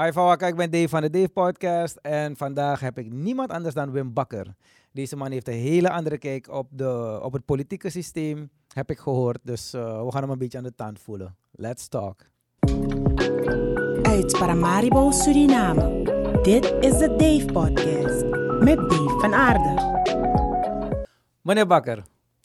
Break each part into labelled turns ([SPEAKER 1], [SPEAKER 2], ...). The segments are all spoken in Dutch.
[SPEAKER 1] Hi Fawaka, ik ben Dave van de Dave Podcast en vandaag heb ik niemand anders dan Wim Bakker. Deze man heeft een hele andere kijk op, de, op het politieke systeem, heb ik gehoord. Dus uh, we gaan hem een beetje aan de tand voelen. Let's talk.
[SPEAKER 2] Uit Paramaribo, Suriname. Dit is de Dave Podcast met Dave van Aarde.
[SPEAKER 1] Meneer Bakker,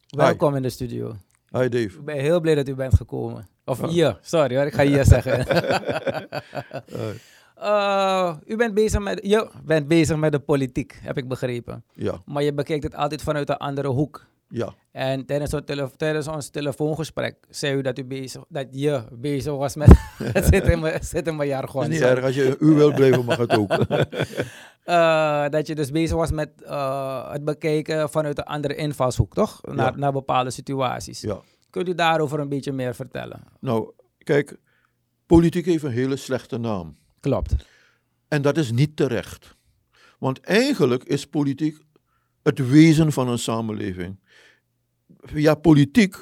[SPEAKER 1] welkom in de studio.
[SPEAKER 3] Hi Dave.
[SPEAKER 1] Ik ben heel blij dat u bent gekomen. Of je, sorry hoor, ik ga je zeggen. Uh, u bent bezig, met, je bent bezig met de politiek, heb ik begrepen.
[SPEAKER 3] Ja.
[SPEAKER 1] Maar je bekijkt het altijd vanuit een andere hoek.
[SPEAKER 3] Ja.
[SPEAKER 1] En tijdens, tijdens ons telefoongesprek zei u dat, u bezig, dat je bezig was met... het zit in mijn, zit in mijn jargon.
[SPEAKER 3] Het is niet erg, als je u wil blijven mag het ook.
[SPEAKER 1] uh, dat je dus bezig was met uh, het bekijken vanuit een andere invalshoek, toch? Naar, naar bepaalde situaties.
[SPEAKER 3] Ja.
[SPEAKER 1] Kunt u daarover een beetje meer vertellen?
[SPEAKER 3] Nou, kijk, politiek heeft een hele slechte naam.
[SPEAKER 1] Klopt.
[SPEAKER 3] En dat is niet terecht. Want eigenlijk is politiek het wezen van een samenleving. Via politiek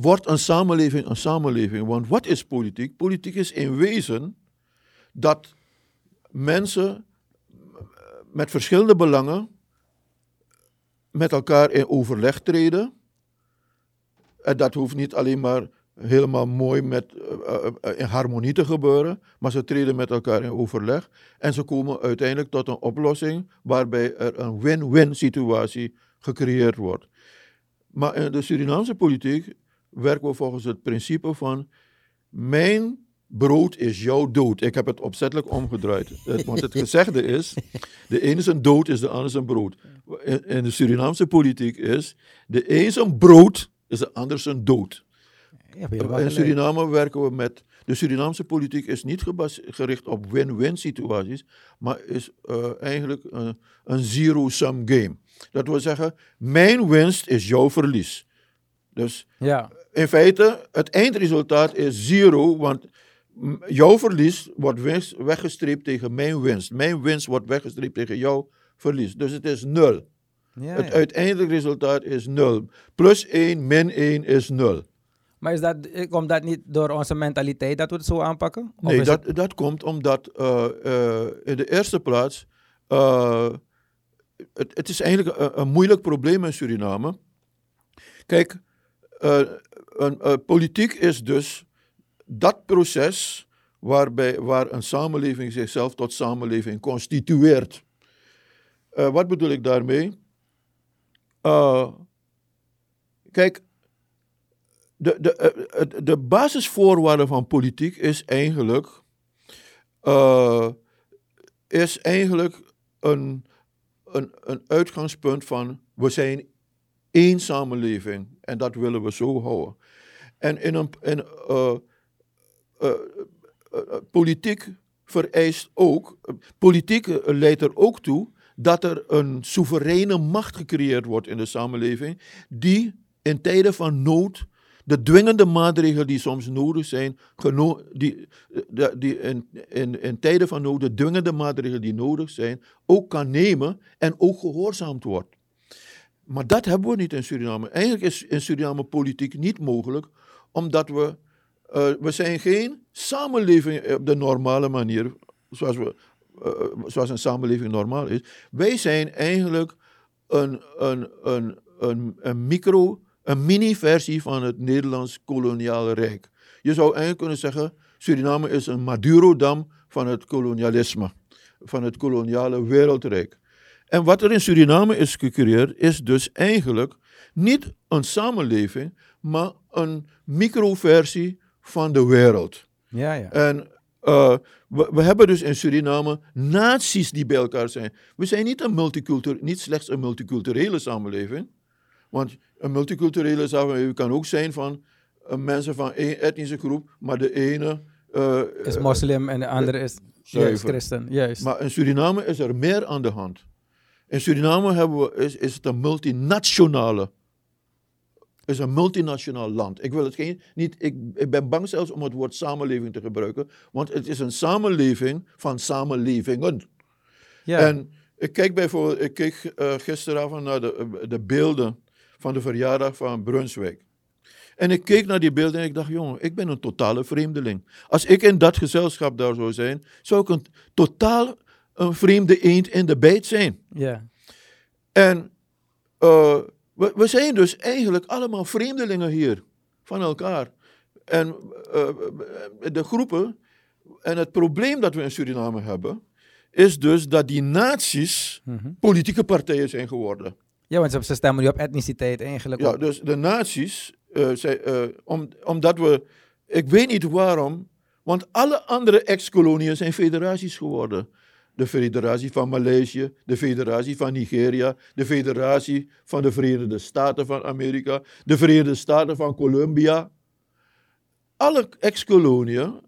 [SPEAKER 3] wordt een samenleving een samenleving. Want wat is politiek? Politiek is in wezen dat mensen met verschillende belangen met elkaar in overleg treden. En dat hoeft niet alleen maar helemaal mooi met, uh, uh, in harmonie te gebeuren, maar ze treden met elkaar in overleg en ze komen uiteindelijk tot een oplossing waarbij er een win-win situatie gecreëerd wordt. Maar in de Surinaamse politiek werken we volgens het principe van mijn brood is jouw dood. Ik heb het opzettelijk omgedraaid. Want het gezegde is, de ene zijn dood is de ander zijn brood. In de Surinaamse politiek is, de een brood is de ander zijn dood. Ja, in Suriname werken we met. De Surinaamse politiek is niet gericht op win-win situaties, maar is uh, eigenlijk een zero-sum game. Dat wil zeggen, mijn winst is jouw verlies. Dus
[SPEAKER 1] ja.
[SPEAKER 3] in feite, het eindresultaat is zero, want jouw verlies wordt weggestreept tegen mijn winst. Mijn winst wordt weggestreept tegen jouw verlies. Dus het is nul.
[SPEAKER 1] Ja,
[SPEAKER 3] het uiteindelijke resultaat is nul. Plus 1 min 1 is nul.
[SPEAKER 1] Maar is dat, komt dat niet door onze mentaliteit dat we het zo aanpakken?
[SPEAKER 3] Of nee, dat, dat komt omdat uh, uh, in de eerste plaats. Uh, het, het, is eigenlijk een, een, moeilijk probleem in Suriname. Kijk, een, politiek is dus dat proces waarbij, waar een samenleving zichzelf tot samenleving constitueert. wat bedoel ik daarmee? kijk, de, de, eh, de basisvoorwaarde van politiek is eigenlijk, uh, is eigenlijk een, een, een uitgangspunt van we zijn één samenleving en dat willen we zo houden. En in een, in, uh, politiek vereist ook, politiek leidt er ook toe dat er een soevereine macht gecreëerd wordt in de samenleving die in tijden van nood de dwingende maatregelen die soms nodig zijn, die, die in, in, in tijden van nood, de dwingende maatregelen die nodig zijn, ook kan nemen en ook gehoorzaamd wordt. Maar dat hebben we niet in Suriname. Eigenlijk is in Suriname politiek niet mogelijk, omdat we, uh, we zijn geen samenleving op de normale manier, zoals, we, zoals een samenleving normaal is. Wij zijn eigenlijk een, een, een, een, een micro een mini-versie van het Nederlands koloniale rijk. Je zou eigenlijk kunnen zeggen, Suriname is een Maduro-dam van het kolonialisme, van het koloniale wereldrijk. En wat er in Suriname is gecreëerd, is dus eigenlijk niet een samenleving, maar een microversie van de wereld.
[SPEAKER 1] Ja, ja.
[SPEAKER 3] En uh, we, we, hebben dus in Suriname naties die bij elkaar zijn. We zijn niet, een niet slechts een multiculturele samenleving, want een multiculturele samenleving kan ook zijn van uh, mensen van één etnische groep, maar de ene... Uh,
[SPEAKER 1] is moslim en de andere is, juist, christen. Juist.
[SPEAKER 3] Maar in Suriname is er meer aan de hand. In Suriname hebben we, is, is het een multinationale is een multinationaal land. Ik wil het geen, niet, ik, ik ben bang zelfs om het woord samenleving te gebruiken, want het is een samenleving van samenlevingen.
[SPEAKER 1] Ja.
[SPEAKER 3] En ik kijk bijvoorbeeld, ik keek uh, gisteravond naar de, de beelden van de verjaardag van Brunswijk. En ik keek naar die beelden en ik dacht, jongen, ik ben een totale vreemdeling. Als ik in dat gezelschap daar zou zijn, zou ik een totaal een vreemde eend in de bijt zijn.
[SPEAKER 1] Ja.
[SPEAKER 3] En eh, we, we zijn dus eigenlijk allemaal vreemdelingen hier van elkaar. En eh, de groepen en het probleem dat we in Suriname hebben, is dus dat die naties
[SPEAKER 1] Mhm.
[SPEAKER 3] politieke partijen zijn geworden.
[SPEAKER 1] Ja, want ze- stemmen nu op etniciteit eigenlijk.
[SPEAKER 3] Ja,
[SPEAKER 1] op.
[SPEAKER 3] dus de naties, eh, zij, eh, om, omdat we, ik weet niet waarom, want alle andere ex-koloniën zijn federaties geworden. De federatie van Maleisië, de federatie van Nigeria, de federatie van de Verenigde Staten van Amerika, de Verenigde Staten van Colombia. Alle ex-koloniën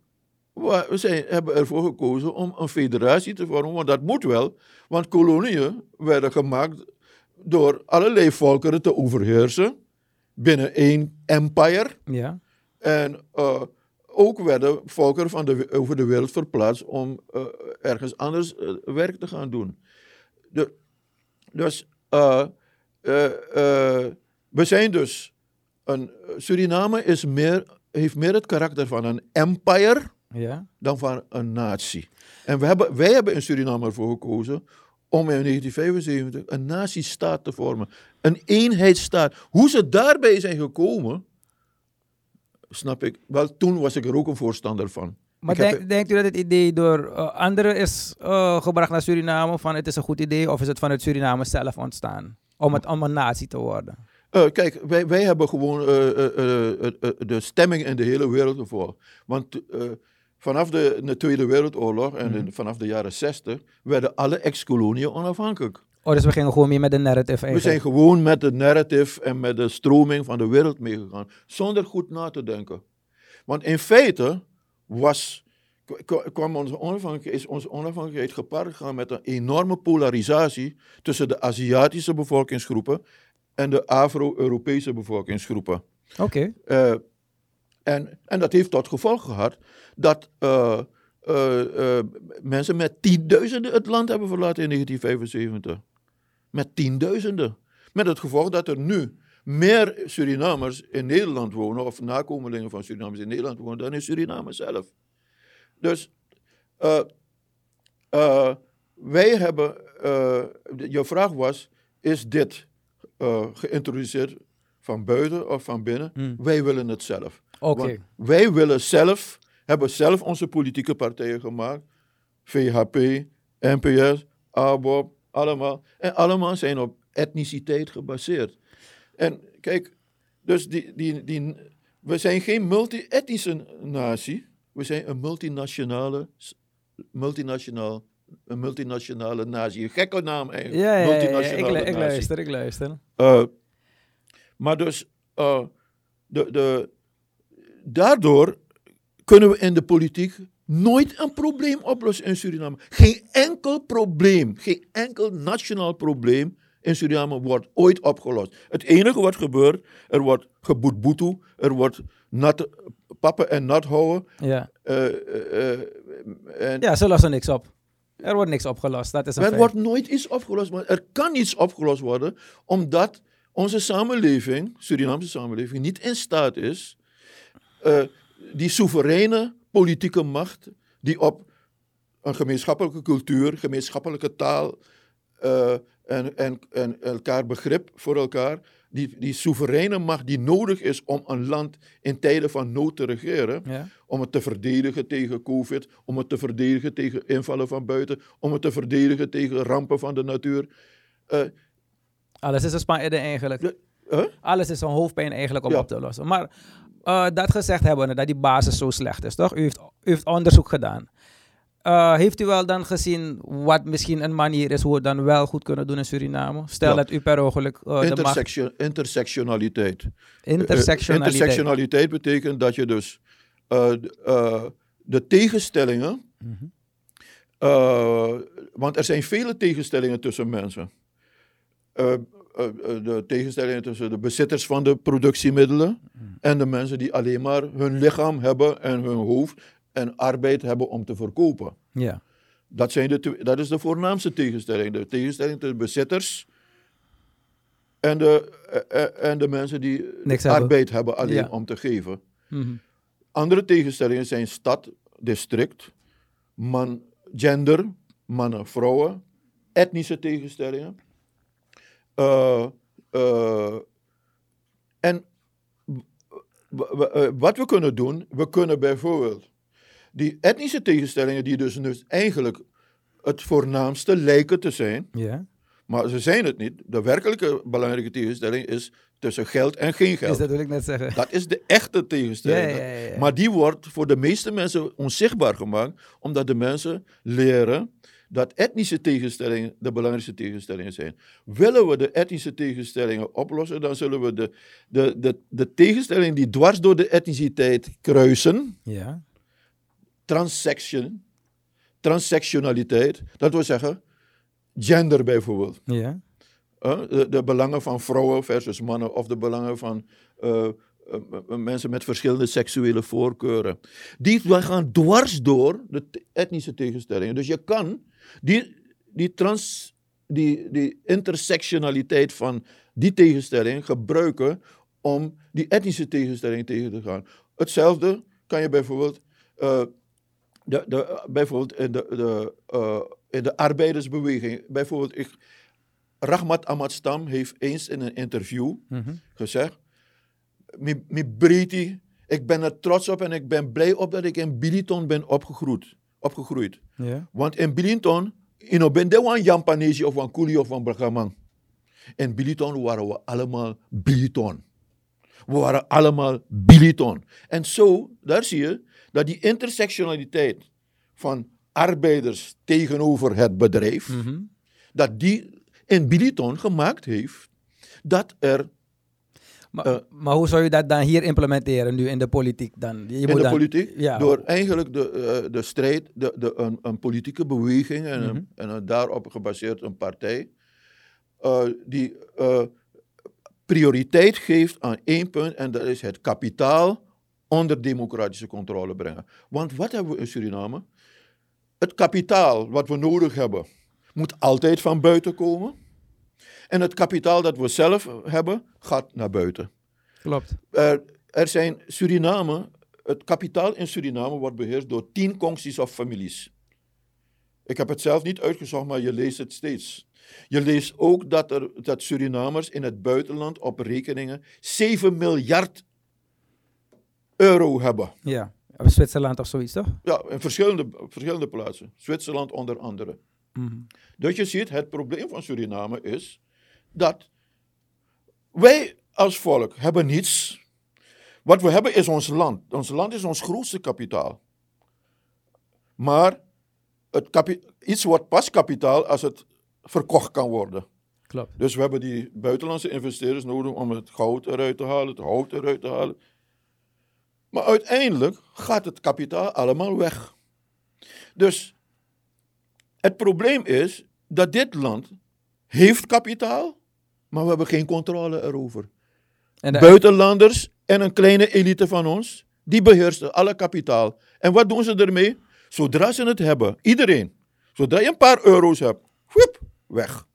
[SPEAKER 3] we zijn, hebben ervoor gekozen om een federatie te vormen, want dat moet wel, want koloniën werden gemaakt door allerlei volkeren te overheersen binnen één empire.
[SPEAKER 1] ja.
[SPEAKER 3] En eh, ook werden volkeren van de, over de wereld verplaatst om eh, ergens anders eh, werk te gaan doen. De, dus we zijn dus een, Suriname is meer, heeft meer het karakter van een empire
[SPEAKER 1] Ja.
[SPEAKER 3] dan van een natie. En we hebben, wij hebben in Suriname ervoor gekozen om in 1975 een natiestaat te vormen. Een eenheidsstaat. Hoe ze daarbij zijn gekomen, snap ik. Wel, toen was ik er ook een voorstander van.
[SPEAKER 1] Maar denk, denkt u dat het idee door eh, anderen is eh, gebracht naar Suriname van het is een goed idee of is het vanuit Suriname zelf ontstaan? Om, het, om een natie te worden.
[SPEAKER 3] Eh, kijk, wij, wij hebben gewoon de stemming in de hele wereld gevolgd. Want vanaf de, de Tweede Wereldoorlog en
[SPEAKER 1] Mhm.
[SPEAKER 3] de- vanaf de jaren 60 werden alle ex-koloniën onafhankelijk.
[SPEAKER 1] Oh, dus we gingen gewoon meer met de narrative
[SPEAKER 3] We
[SPEAKER 1] eigenlijk.
[SPEAKER 3] zijn gewoon met de narrative en met de stroming van de wereld meegegaan, zonder goed na te denken. Want in feite was, kwa- kwam onze onafhankelijkheid, is onze onafhankelijkheid gepaard gegaan met een enorme polarisatie tussen de Aziatische bevolkingsgroepen en de Afro-Europese bevolkingsgroepen.
[SPEAKER 1] Oké.
[SPEAKER 3] Eh, en, en dat heeft tot gevolg gehad dat eh, eh, eh, mensen met tienduizenden het land hebben verlaten in 1975. Met tienduizenden. Met het gevolg dat er nu meer Surinamers in Nederland wonen, of nakomelingen van Surinamers in Nederland wonen, dan in Suriname zelf. Dus wij hebben, je vraag was, is dit geïntroduceerd van buiten of van binnen?
[SPEAKER 1] Hmm.
[SPEAKER 3] Wij willen het zelf.
[SPEAKER 1] Oké.
[SPEAKER 3] Want wij willen zelf, hebben zelf onze politieke partijen gemaakt. VHP, NPS, ABOP, allemaal. En allemaal zijn op etniciteit gebaseerd. En kijk, dus die, die, die, we zijn geen multi-etnische natie. We zijn een multinationale, multinationaal, een multinationale natie. Een gekke naam eigenlijk.
[SPEAKER 1] Ja, ja, ja, ja,
[SPEAKER 3] multinationale
[SPEAKER 1] Ik, lu- ik
[SPEAKER 3] natie.
[SPEAKER 1] luister, ik luister.
[SPEAKER 3] Eh, maar dus, eh, de, de, daardoor kunnen we in de politiek nooit een probleem oplossen in Suriname. Geen enkel probleem, geen enkel nationaal probleem in Suriname wordt ooit opgelost. Het enige wat gebeurt, er wordt geboetboetu, er wordt nat, pappen en nat houden.
[SPEAKER 1] Ja.
[SPEAKER 3] eh, eh, eh, en
[SPEAKER 1] ja, ze lossen niks op. Er wordt niks opgelost, dat is een
[SPEAKER 3] er
[SPEAKER 1] feit.
[SPEAKER 3] wordt nooit iets opgelost, maar er kan iets opgelost worden, omdat onze samenleving, Surinaamse samenleving, niet in staat is die soevereine politieke macht, die op een gemeenschappelijke cultuur, gemeenschappelijke taal eh, en, en, en elkaar begrip voor elkaar, die, die soevereine macht die nodig is om een land in tijden van nood te regeren,
[SPEAKER 1] Ja.
[SPEAKER 3] om het te verdedigen tegen COVID, om het te verdedigen tegen invallen van buiten, om het te verdedigen tegen rampen van de natuur. Eh,
[SPEAKER 1] Alles is een Spanje eigenlijk.
[SPEAKER 3] de- huh?
[SPEAKER 1] Alles is een hoofdpijn eigenlijk om
[SPEAKER 3] Ja.
[SPEAKER 1] op te lossen. Maar eh, dat gezegd hebben, dat die basis zo slecht is, toch? U heeft, u heeft onderzoek gedaan. Eh, heeft u wel dan gezien wat misschien een manier is hoe we het dan wel goed kunnen doen in Suriname? Stel
[SPEAKER 3] Ja.
[SPEAKER 1] dat u per ongeluk eh, de macht...
[SPEAKER 3] Intersection, intersectionaliteit.
[SPEAKER 1] Intersectionaliteit.
[SPEAKER 3] intersectionaliteit betekent dat je dus de tegenstellingen,
[SPEAKER 1] Mhm.
[SPEAKER 3] want er zijn vele tegenstellingen tussen mensen. De tegenstellingen tussen de bezitters van de productiemiddelen en de mensen die alleen maar hun lichaam hebben en hun hoofd en arbeid hebben om te verkopen.
[SPEAKER 1] Ja.
[SPEAKER 3] Dat, zijn de, dat is de voornaamste tegenstelling. De tegenstelling tussen bezitters En de, eh, eh, en de mensen die
[SPEAKER 1] Niks
[SPEAKER 3] arbeid hebben alleen
[SPEAKER 1] Ja.
[SPEAKER 3] om te geven.
[SPEAKER 1] Mhm.
[SPEAKER 3] Andere tegenstellingen zijn stad, district, man, gender, mannen, vrouwen, etnische tegenstellingen. Eh, eh, en eh, wat we kunnen doen, we kunnen bijvoorbeeld die etnische tegenstellingen, die dus, dus eigenlijk het voornaamste lijken te zijn,
[SPEAKER 1] Ja.
[SPEAKER 3] maar ze zijn het niet. De werkelijke belangrijke tegenstelling is tussen geld en geen
[SPEAKER 1] Dus
[SPEAKER 3] geld.
[SPEAKER 1] dat wil ik net zeggen.
[SPEAKER 3] Dat is de echte tegenstelling.
[SPEAKER 1] Ja, ja.
[SPEAKER 3] Maar die wordt voor de meeste mensen onzichtbaar gemaakt, omdat de mensen leren dat etnische tegenstellingen de belangrijkste tegenstellingen zijn. Willen we de etnische tegenstellingen oplossen, dan zullen we de, de, de, de tegenstellingen die dwars door de etniciteit kruisen,
[SPEAKER 1] Ja.
[SPEAKER 3] transection, transsectionaliteit, dat wil zeggen gender bijvoorbeeld.
[SPEAKER 1] Ja.
[SPEAKER 3] Uh, de, de belangen van vrouwen versus mannen of de belangen van uh, uh, uh, mensen met verschillende seksuele voorkeuren. Die gaan dwars door de etnische tegenstellingen. Dus je kan die, die, trans, die, die intersectionaliteit van die tegenstelling gebruiken om die etnische tegenstelling tegen te gaan. Hetzelfde kan je bijvoorbeeld, uh, de, de, bijvoorbeeld in, de, de, uh, in de arbeidersbeweging. Bijvoorbeeld, ik, Rahmat Ahmad Stam heeft eens in een interview
[SPEAKER 1] Mhm.
[SPEAKER 3] gezegd: "Mi- Mi Briti, ik ben er trots op en ik ben blij op dat ik in Biliton ben opgegroeid. Opgegroeid.
[SPEAKER 1] Ja.
[SPEAKER 3] Want in Biliton, you ben de wan Jampanese of wan Kuli of wan Bragamang. In Biliton waren we allemaal Biliton. We waren allemaal Biliton. En zo, daar zie je dat die intersectionaliteit van arbeiders tegenover het bedrijf,
[SPEAKER 1] Mhm.
[SPEAKER 3] dat die in Biliton gemaakt heeft dat er
[SPEAKER 1] Maar,
[SPEAKER 3] Eh.
[SPEAKER 1] maar hoe zou je dat dan hier implementeren, nu in de politiek dan? Je
[SPEAKER 3] in
[SPEAKER 1] moet
[SPEAKER 3] de
[SPEAKER 1] dan-
[SPEAKER 3] politiek,
[SPEAKER 1] ja.
[SPEAKER 3] door eigenlijk de, eh, de strijd, de, de, een, een politieke beweging en, een-
[SPEAKER 1] Mhm.
[SPEAKER 3] en een daarop gebaseerd een partij, eh, die prioriteit geeft aan één punt en dat is het kapitaal onder democratische controle brengen. Want wat hebben we in Suriname? Het kapitaal wat we nodig hebben, moet altijd van buiten komen. En het kapitaal dat we zelf hebben, gaat naar buiten.
[SPEAKER 1] Klopt.
[SPEAKER 3] Er, er zijn Suriname, het kapitaal in Suriname wordt beheerst door tien concties of families. Ik heb het zelf niet uitgezocht, maar je leest het steeds. Je leest ook dat, er, dat Surinamers in het buitenland op rekeningen 7 miljard euro hebben.
[SPEAKER 1] Ja. Of Zwitserland of zoiets, toch?
[SPEAKER 3] Ja, in verschillende, verschillende plaatsen. Zwitserland onder andere.
[SPEAKER 1] Mhm.
[SPEAKER 3] Dus je ziet, het probleem van Suriname is dat wij als volk hebben niets. Wat we hebben is ons land. Ons land is ons grootste kapitaal. Maar het kapi- iets wordt pas kapitaal als het verkocht kan worden.
[SPEAKER 1] Klopt.
[SPEAKER 3] Dus we hebben die buitenlandse investeerders nodig om het goud eruit te halen, het hout eruit te halen. Maar uiteindelijk gaat het kapitaal allemaal weg. Dus het probleem is dat dit land heeft kapitaal, maar we hebben geen controle erover.
[SPEAKER 1] En de-
[SPEAKER 3] Buitenlanders en een kleine elite van ons, die beheersen alle kapitaal. En wat doen ze ermee? Zodra ze het hebben, iedereen, zodra je een paar euro's hebt, whip, weg.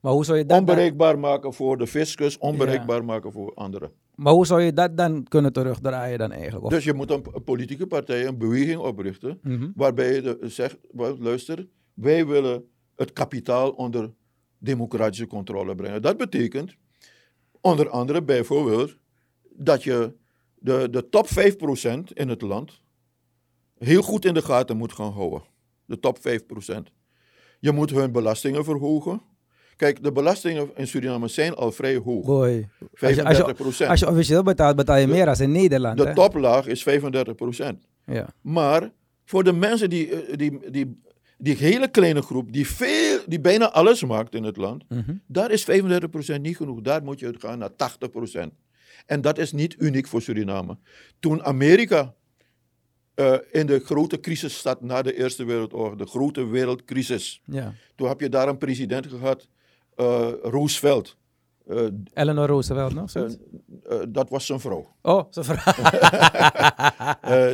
[SPEAKER 1] maar, hoe zou je dat dan,
[SPEAKER 3] Onbereikbaar maken voor de fiscus, onbereikbaar maken voor anderen.
[SPEAKER 1] maar hoe zou je dat dan kunnen terugdraaien dan eigenlijk? Of,
[SPEAKER 3] Dus je moet een, een politieke partij, een beweging oprichten,
[SPEAKER 1] Mhm.
[SPEAKER 3] waarbij je de- zegt, luister, wij willen het kapitaal onder democratische controle brengen. Dat betekent onder andere bijvoorbeeld dat je de, de top 5% in het land heel goed in de gaten moet gaan houden. De top 5%. Je moet hun belastingen verhogen. Kijk, de belastingen in Suriname zijn al vrij hoog.
[SPEAKER 1] Boy.
[SPEAKER 3] 35%.
[SPEAKER 1] Als je officieel betaalt, betaal je meer dan in Nederland.
[SPEAKER 3] de
[SPEAKER 1] hè?
[SPEAKER 3] toplaag is 35%.
[SPEAKER 1] Ja.
[SPEAKER 3] Maar voor de mensen die, eh, die, die, die hele kleine groep, die, veel, die bijna alles maakt in het land,
[SPEAKER 1] Mhm.
[SPEAKER 3] daar is 35% niet genoeg. Daar moet je het gaan naar 80%. En dat is niet uniek voor Suriname. Toen Amerika eh, in de grote crisis zat na de Eerste Wereldoorlog, de grote wereldcrisis,
[SPEAKER 1] ja.
[SPEAKER 3] toen heb je daar een president gehad, eh, Roosevelt. Eh,
[SPEAKER 1] Eleanor Roosevelt nog?
[SPEAKER 3] dat was zijn vrouw.
[SPEAKER 1] oh, vraag.
[SPEAKER 3] Eh,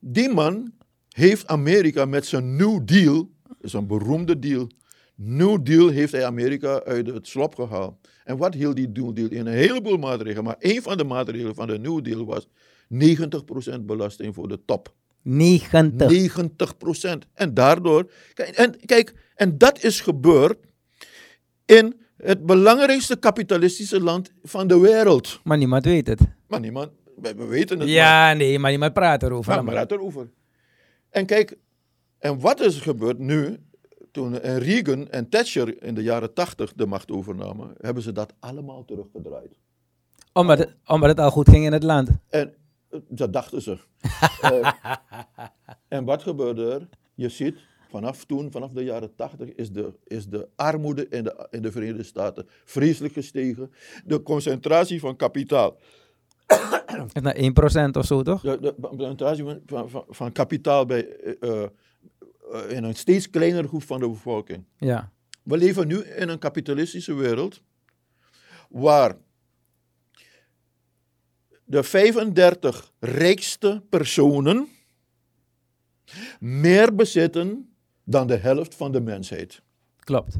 [SPEAKER 3] die man heeft Amerika met zijn New Deal, dat is een beroemde deal, New Deal heeft hij Amerika uit het slop gehaald. En wat hield die New Deal in? Een heleboel maatregelen. Maar één van de maatregelen van de New Deal was 90% belasting voor de top.
[SPEAKER 1] 90.
[SPEAKER 3] 90%. En daardoor. Kijk, en, kijk, en dat is gebeurd in het belangrijkste kapitalistische land van de wereld.
[SPEAKER 1] Maar niemand weet het.
[SPEAKER 3] Maar niemand, we, we weten het. maar-
[SPEAKER 1] Ja, nee, maar niemand praat erover.
[SPEAKER 3] maar, maar praat erover. En kijk, en wat is er gebeurd nu? Toen Reagan en Thatcher in de jaren 80 de macht overnamen, hebben ze dat allemaal teruggedraaid.
[SPEAKER 1] Omdat, het, omdat het al goed ging in het land.
[SPEAKER 3] En eh, dat dachten ze. Eh, en wat gebeurde er? Je ziet, vanaf toen, vanaf de jaren 80, is de, is de armoede in de, in de Verenigde Staten vreselijk gestegen. De concentratie van kapitaal,
[SPEAKER 1] Het naar 1% of zo, toch?
[SPEAKER 3] de, de concentratie van, van, kapitaal bij, eh, eh, in een steeds kleinere groep van de bevolking.
[SPEAKER 1] Ja.
[SPEAKER 3] We leven nu in een kapitalistische wereld waar de 35 rijkste personen meer bezitten dan de helft van de mensheid.
[SPEAKER 1] Klopt.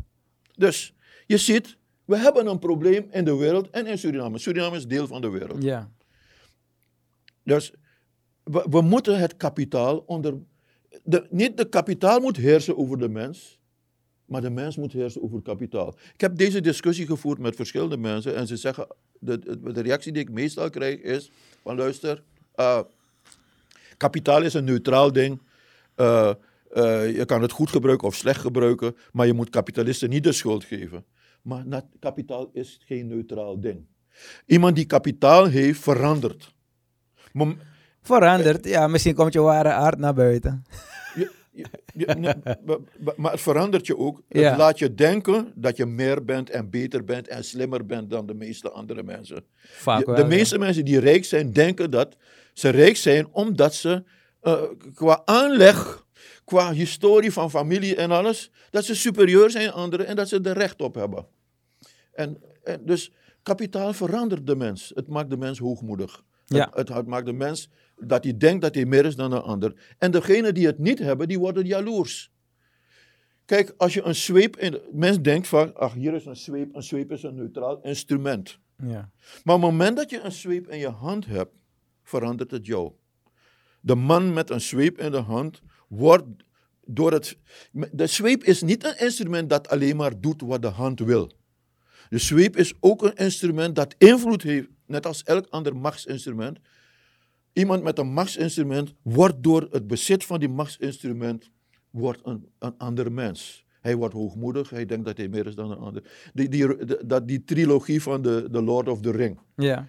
[SPEAKER 3] Dus je ziet, we hebben een probleem in de wereld en in Suriname. Suriname is deel van de wereld.
[SPEAKER 1] Ja.
[SPEAKER 3] Dus we, moeten het kapitaal onder. De, niet de kapitaal moet heersen over de mens, maar de mens moet heersen over kapitaal. Ik heb deze discussie gevoerd met verschillende mensen en ze zeggen, de, de, reactie die ik meestal krijg is, van luister, eh, kapitaal is een neutraal ding. Eh, eh, je kan het goed gebruiken of slecht gebruiken, maar je moet kapitalisten niet de schuld geven. Maar kapitaal is geen neutraal ding. Iemand die kapitaal heeft, verandert. Mom-
[SPEAKER 1] Veranderd. Ja, misschien komt je ware aard naar buiten.
[SPEAKER 3] je- je- je- maar het verandert je ook.
[SPEAKER 1] Ja.
[SPEAKER 3] Het laat je denken dat je meer bent en beter bent en slimmer bent dan de meeste andere mensen.
[SPEAKER 1] Vaak wel.
[SPEAKER 3] de
[SPEAKER 1] ja.
[SPEAKER 3] meeste mensen die rijk zijn, denken dat ze rijk zijn omdat ze eh, qua aanleg, qua historie van familie en alles, dat ze superieur zijn aan anderen en dat ze er recht op hebben. En, en dus kapitaal verandert de mens. Het maakt de mens hoogmoedig.
[SPEAKER 1] Ja.
[SPEAKER 3] Het, het maakt de mens dat hij denkt dat hij meer is dan een ander. En degenen die het niet hebben, die worden jaloers. Kijk, als je een zweep in. Mens denkt van, ach, hier is een zweep. Een zweep is een neutraal instrument.
[SPEAKER 1] Ja.
[SPEAKER 3] Maar op het moment dat je een zweep in je hand hebt, verandert het jou. De man met een zweep in de hand wordt door het. De zweep is niet een instrument dat alleen maar doet wat de hand wil. De zweep is ook een instrument dat invloed heeft, net als elk ander machtsinstrument. Iemand met een machtsinstrument wordt door het bezit van die machtsinstrument wordt een, een ander mens. Hij wordt hoogmoedig, hij denkt dat hij meer is dan een ander. Die, die, de- dat, die trilogie van de, de Lord of the Ring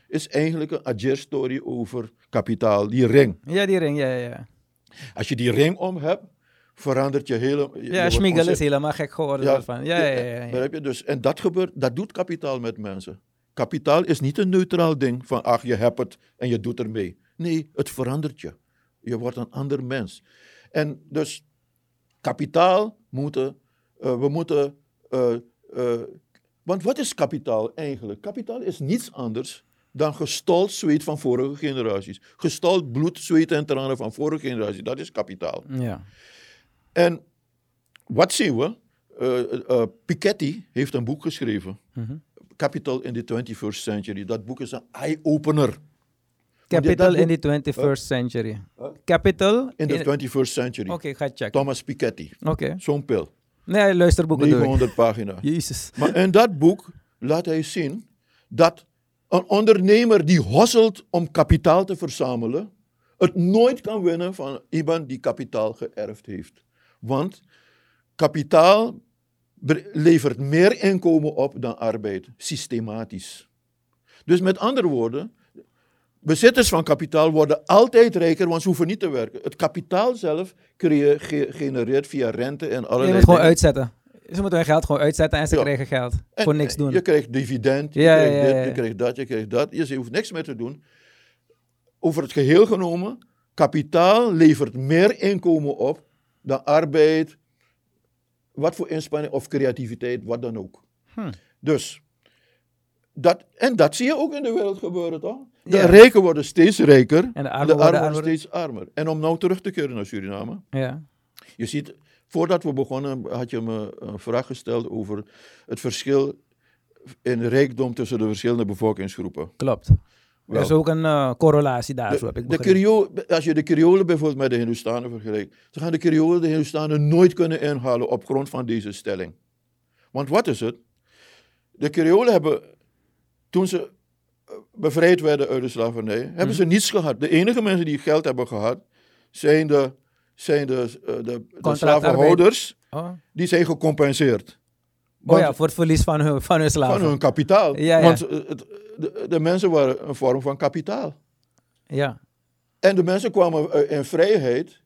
[SPEAKER 3] is eigenlijk een Ajer-story over kapitaal, die ring.
[SPEAKER 1] Ja, die ring. Ja, ja, ja.
[SPEAKER 3] Als je die ring om hebt, verandert je hele... je-
[SPEAKER 1] Ja, Schmiegel is helemaal gek geworden.
[SPEAKER 3] Ja,
[SPEAKER 1] daarvan. Ja, ja, ja. ja, ja.
[SPEAKER 3] Begrijp je? Dus, en dat gebeurt, dat doet kapitaal met mensen. Kapitaal is niet een neutraal ding van, ach, je hebt het en je doet ermee. Nee, het verandert je. Je wordt een ander mens. En dus, kapitaal moeten, eh, we moeten, eh, eh, want wat is kapitaal eigenlijk? Kapitaal is niets anders dan gestold zweet van vorige generaties. Gestold bloed, zweet en tranen van vorige generaties. Dat is kapitaal.
[SPEAKER 1] Ja.
[SPEAKER 3] En wat zien we? Piketty heeft een boek geschreven.
[SPEAKER 1] Mhm.
[SPEAKER 3] Capital in the 21st Century. Dat boek is een eye-opener.
[SPEAKER 1] Capital in the 21st century.
[SPEAKER 3] Huh?
[SPEAKER 1] Capital
[SPEAKER 3] In the
[SPEAKER 1] in-
[SPEAKER 3] 21st Century.
[SPEAKER 1] Oké, ga checken.
[SPEAKER 3] Thomas Piketty.
[SPEAKER 1] Oké.
[SPEAKER 3] Zo'n pil.
[SPEAKER 1] Nee, luisterboeken door.
[SPEAKER 3] 900 pagina's.
[SPEAKER 1] Jezus.
[SPEAKER 3] Maar in dat boek laat hij zien dat een ondernemer die hosselt om kapitaal te verzamelen, het nooit kan winnen van iemand die kapitaal geërfd heeft. Want kapitaal levert meer inkomen op dan arbeid, systematisch. Dus met andere woorden, bezitters van kapitaal worden altijd rijker, want ze hoeven niet te werken. Het kapitaal zelf genereert via rente en
[SPEAKER 1] Je
[SPEAKER 3] allerlei
[SPEAKER 1] moet gewoon uitzetten. Ze moeten hun geld gewoon uitzetten en ze
[SPEAKER 3] Ja.
[SPEAKER 1] krijgen geld.
[SPEAKER 3] En
[SPEAKER 1] voor niks doen.
[SPEAKER 3] Je krijgt dividend, je
[SPEAKER 1] Ja,
[SPEAKER 3] krijgt dit,
[SPEAKER 1] ja.
[SPEAKER 3] je krijgt dat, je krijgt dat. Je hoeft niks meer te doen. Over het geheel genomen, kapitaal levert meer inkomen op dan arbeid, wat voor inspanning of creativiteit, wat dan ook.
[SPEAKER 1] Hm.
[SPEAKER 3] Dus, dat, en dat zie je ook in de wereld gebeuren, toch? De
[SPEAKER 1] Ja.
[SPEAKER 3] rijken worden steeds rijker
[SPEAKER 1] En de
[SPEAKER 3] en
[SPEAKER 1] armen
[SPEAKER 3] de
[SPEAKER 1] worden
[SPEAKER 3] armen worden
[SPEAKER 1] armer.
[SPEAKER 3] steeds armer. En om nou terug te keren naar Suriname,
[SPEAKER 1] Ja.
[SPEAKER 3] je ziet, voordat we begonnen had je me een vraag gesteld over het verschil in rijkdom tussen de verschillende bevolkingsgroepen.
[SPEAKER 1] Klopt. Er is ook een eh, correlatie daar, zo
[SPEAKER 3] de,
[SPEAKER 1] heb ik
[SPEAKER 3] de als je de Creolen bijvoorbeeld met de Hindustanen vergelijkt, dan gaan de Creolen de Hindustanen nooit kunnen inhalen op grond van deze stelling. Want wat is het? De Creolen hebben, toen ze eh, bevrijd werden uit de slavernij, hebben ze niets gehad. De enige mensen die geld hebben gehad, zijn de, zijn de, eh, de, slavenhouders,
[SPEAKER 1] Oh.
[SPEAKER 3] die zijn gecompenseerd.
[SPEAKER 1] Oh ja, voor het verlies van hun, van hun slaven.
[SPEAKER 3] van hun kapitaal.
[SPEAKER 1] Ja, ja.
[SPEAKER 3] Want eh, het, de, de mensen waren een vorm van kapitaal.
[SPEAKER 1] Ja,
[SPEAKER 3] En de mensen kwamen eh, in vrijheid,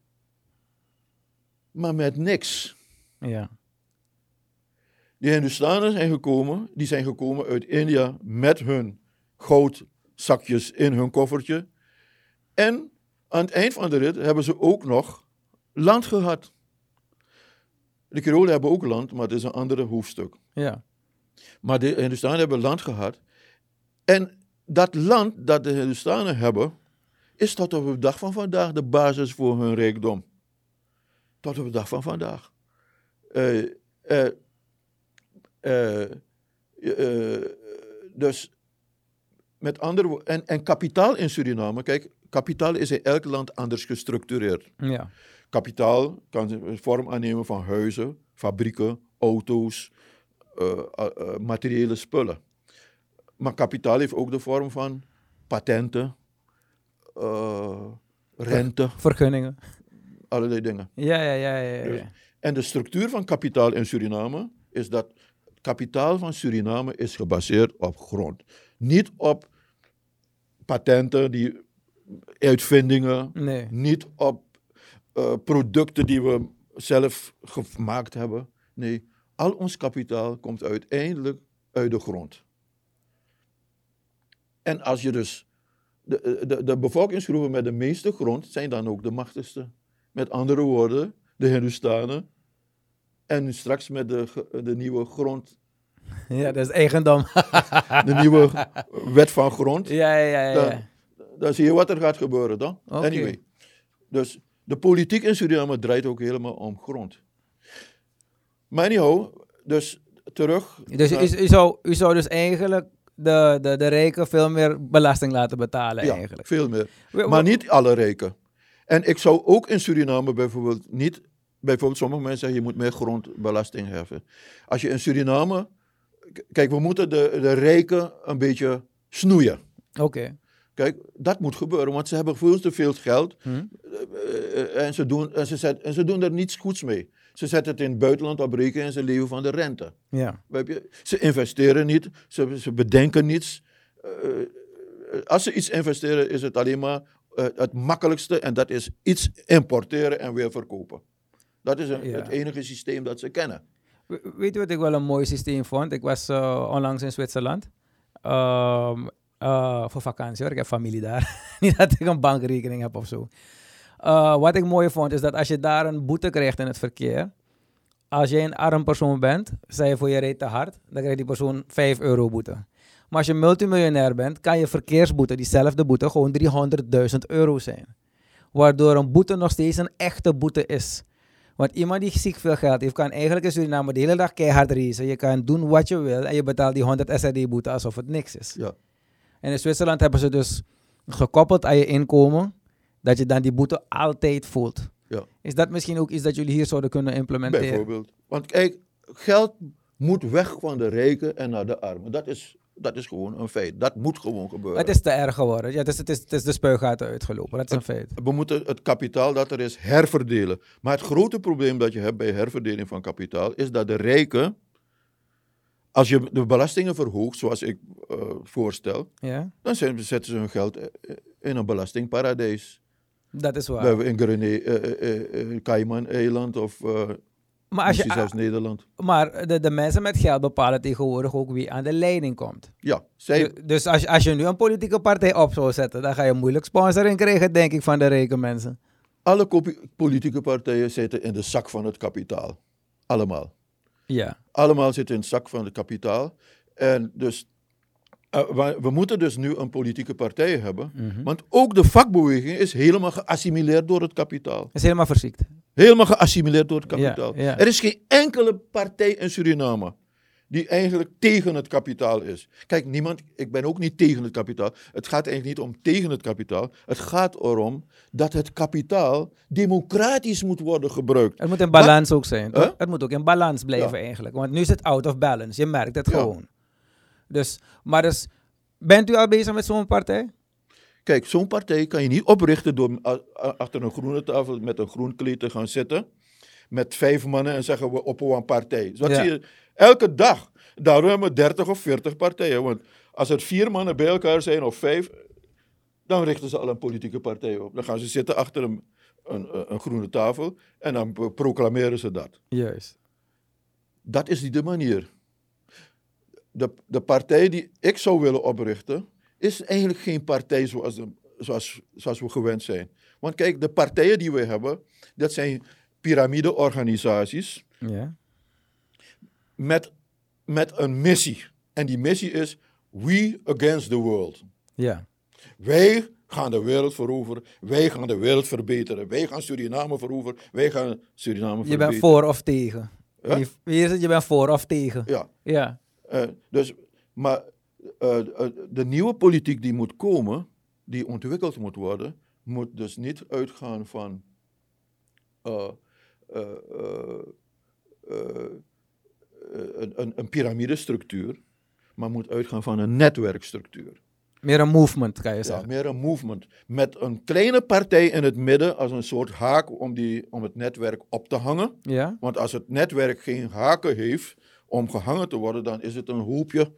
[SPEAKER 3] maar met niks.
[SPEAKER 1] ja.
[SPEAKER 3] Die Hindustanen zijn gekomen, die zijn gekomen uit India met hun goudzakjes in hun koffertje. En aan het eind van de rit hebben ze ook nog land gehad. De Creolen hebben ook land, maar het is een ander hoofdstuk.
[SPEAKER 1] ja.
[SPEAKER 3] Maar de Hindustanen hebben land gehad. En dat land dat de Hindustanen hebben, is tot op de dag van vandaag de basis voor hun rijkdom. Tot op de dag van vandaag. Eh, dus met andere woorden, en, en kapitaal in Suriname, kijk, kapitaal is in elk land anders gestructureerd.
[SPEAKER 1] ja.
[SPEAKER 3] Kapitaal kan de vorm aannemen van huizen, fabrieken, auto's, eh, eh, eh, materiële spullen. Maar kapitaal heeft ook de vorm van patenten, rente,
[SPEAKER 1] Vergunningen.
[SPEAKER 3] allerlei dingen.
[SPEAKER 1] Ja, ja, ja, ja. ja,
[SPEAKER 3] Dus-. En de structuur van kapitaal in Suriname is dat kapitaal van Suriname is gebaseerd op grond. Niet op patenten, die, uitvindingen,
[SPEAKER 1] Nee.
[SPEAKER 3] niet op eh, producten die we zelf gemaakt hebben. Nee, al ons kapitaal komt uiteindelijk uit de grond. En als je dus. De, de, de bevolkingsgroepen met de meeste grond zijn dan ook de machtigste. Met andere woorden, de Hindustanen. En straks met de, de nieuwe grond,
[SPEAKER 1] Ja, dat is eigendom.
[SPEAKER 3] de nieuwe wet van grond.
[SPEAKER 1] ja, ja, ja. ja.
[SPEAKER 3] Dan, dan zie je wat er gaat gebeuren dan. Anyway. Dus de politiek in Suriname draait ook helemaal om grond. Maar anyhow, dus terug.
[SPEAKER 1] Dus u, u, zou, u zou dus eigenlijk de, de, de rijken veel meer belasting laten betalen
[SPEAKER 3] ja,
[SPEAKER 1] eigenlijk.
[SPEAKER 3] veel meer. Maar niet alle rijken. En ik zou ook in Suriname bijvoorbeeld niet... Bijvoorbeeld sommige mensen zeggen je moet meer grondbelasting heffen. Als je in Suriname... Kijk, we moeten de, de rijken een beetje snoeien.
[SPEAKER 1] Oké.
[SPEAKER 3] Kijk, dat moet gebeuren, want ze hebben veel te veel geld.
[SPEAKER 1] Hm?
[SPEAKER 3] Eh, eh, en, ze doen, en, ze zet, en ze doen er niets goeds mee. Ze zetten het in het buitenland op rekening en ze leven van de rente.
[SPEAKER 1] Ja.
[SPEAKER 3] Ze investeren niet, ze, ze bedenken niets. Eh, als ze iets investeren, is het alleen maar het makkelijkste en dat is iets importeren en weer verkopen. Dat is een-
[SPEAKER 1] Ja.
[SPEAKER 3] het enige systeem dat ze kennen.
[SPEAKER 1] We- Weet je wat ik wel een mooi systeem vond? Ik was onlangs in Zwitserland. Ehm, eh, voor vakantie hoor. Ik heb familie daar. Niet dat ik een bankrekening heb of zo. Eh, wat ik mooi vond is dat als je daar een boete krijgt in het verkeer. Als jij een arm persoon bent, zij je voor je reed te hard, dan krijgt die persoon 5 euro boete. Maar als je multimiljonair bent, kan je verkeersboete, diezelfde boete, gewoon 300.000 euro zijn. Waardoor een boete nog steeds een echte boete is. Want iemand die ziek veel geld heeft, kan eigenlijk in Suriname de hele dag keihard racen. Je kan doen wat je wil en je betaalt die 100 SRD boete alsof het niks is.
[SPEAKER 3] Ja.
[SPEAKER 1] En in Zwitserland hebben ze dus gekoppeld aan je inkomen, dat je dan die boete altijd voelt.
[SPEAKER 3] Ja.
[SPEAKER 1] Is dat misschien ook iets dat jullie hier zouden kunnen implementeren?
[SPEAKER 3] Bijvoorbeeld. Want kijk, geld moet weg van de rijken en naar de armen. Dat is, dat is gewoon een feit. Dat moet gewoon gebeuren.
[SPEAKER 1] Het is te erg geworden. Ja, het, is, het, is, het is de spuigaten uitgelopen. Dat is een feit.
[SPEAKER 3] We moeten het kapitaal dat er is herverdelen. Maar het grote probleem dat je hebt bij herverdeling van kapitaal is dat de rijken, als je de belastingen verhoogt, zoals ik eh, voorstel,
[SPEAKER 1] Ja,
[SPEAKER 3] dan zetten ze hun geld eh, in een belastingparadijs.
[SPEAKER 1] Dat is
[SPEAKER 3] We
[SPEAKER 1] waar.
[SPEAKER 3] hebben in Grenee, eh, eh, eh, Cayman-eiland of
[SPEAKER 1] Maar, als
[SPEAKER 3] misschien
[SPEAKER 1] je,
[SPEAKER 3] zelfs Nederland.
[SPEAKER 1] maar de, de mensen met geld bepalen tegenwoordig ook wie aan de leiding komt.
[SPEAKER 3] Ja, zij,
[SPEAKER 1] Du- Dus als, je- als je nu een politieke partij op zou zetten, dan ga je moeilijk sponsoring krijgen, denk ik, van de rijke mensen.
[SPEAKER 3] alle politieke partijen zitten in de zak van het kapitaal. Allemaal.
[SPEAKER 1] Ja,
[SPEAKER 3] Allemaal zitten in het zak van het kapitaal. En dus eh, we, moeten dus nu een politieke partij hebben.
[SPEAKER 1] Mhm.
[SPEAKER 3] Want ook de vakbeweging is helemaal geassimileerd door het kapitaal.
[SPEAKER 1] Is helemaal verziekt.
[SPEAKER 3] Helemaal geassimileerd door het kapitaal.
[SPEAKER 1] Ja, ja.
[SPEAKER 3] Er is geen enkele partij in Suriname die eigenlijk tegen het kapitaal is. Kijk, niemand, ik ben ook niet tegen het kapitaal. Het gaat eigenlijk niet om tegen het kapitaal. Het gaat erom dat het kapitaal democratisch moet worden gebruikt.
[SPEAKER 1] Het moet in balans ook zijn.
[SPEAKER 3] Huh?
[SPEAKER 1] Het moet ook in balans blijven eigenlijk. Want nu is het out of balance. Je merkt het gewoon. Dus, maar dus, bent u al bezig met zo'n partij?
[SPEAKER 3] Kijk, zo'n partij kan je niet oprichten door achter een groene tafel met een groen kleed te gaan zitten. Met vijf mannen en zeggen we op een partij. Dus
[SPEAKER 1] Ja.
[SPEAKER 3] zie je elke dag. Daarom hebben we 30 of 40 partijen. Want als er vier mannen bij elkaar zijn of vijf, dan richten ze al een politieke partij op. Dan gaan ze zitten achter een, een, een groene tafel en dan pro- proclameren ze dat.
[SPEAKER 1] Juist.
[SPEAKER 3] Dat is niet de manier. De, de partij die ik zou willen oprichten, is eigenlijk geen partij zoals, de, zoals, zoals we gewend zijn. Want kijk, de partijen die we hebben, dat zijn piramideorganisaties
[SPEAKER 1] Ja.
[SPEAKER 3] met, met een missie. En die missie is We Against the World.
[SPEAKER 1] Ja.
[SPEAKER 3] Wij gaan de wereld veroveren, wij gaan de wereld verbeteren, wij gaan Suriname veroveren, wij gaan Suriname
[SPEAKER 1] Je
[SPEAKER 3] verbeteren.
[SPEAKER 1] bent voor of tegen.
[SPEAKER 3] Huh?
[SPEAKER 1] Het, je bent voor of tegen.
[SPEAKER 3] Ja.
[SPEAKER 1] Ja.
[SPEAKER 3] Eh, dus, maar eh, eh, de nieuwe politiek die moet komen, die ontwikkeld moet worden, moet dus niet uitgaan van een, een, piramidestructuur, maar moet uitgaan van een netwerkstructuur.
[SPEAKER 1] Meer een movement, kan je
[SPEAKER 3] Ja,
[SPEAKER 1] zeggen.
[SPEAKER 3] meer een movement. Met een kleine partij in het midden als een soort haak om, die, om het netwerk op te hangen.
[SPEAKER 1] Ja.
[SPEAKER 3] Want als het netwerk geen haken heeft om gehangen te worden, dan is het een hoopje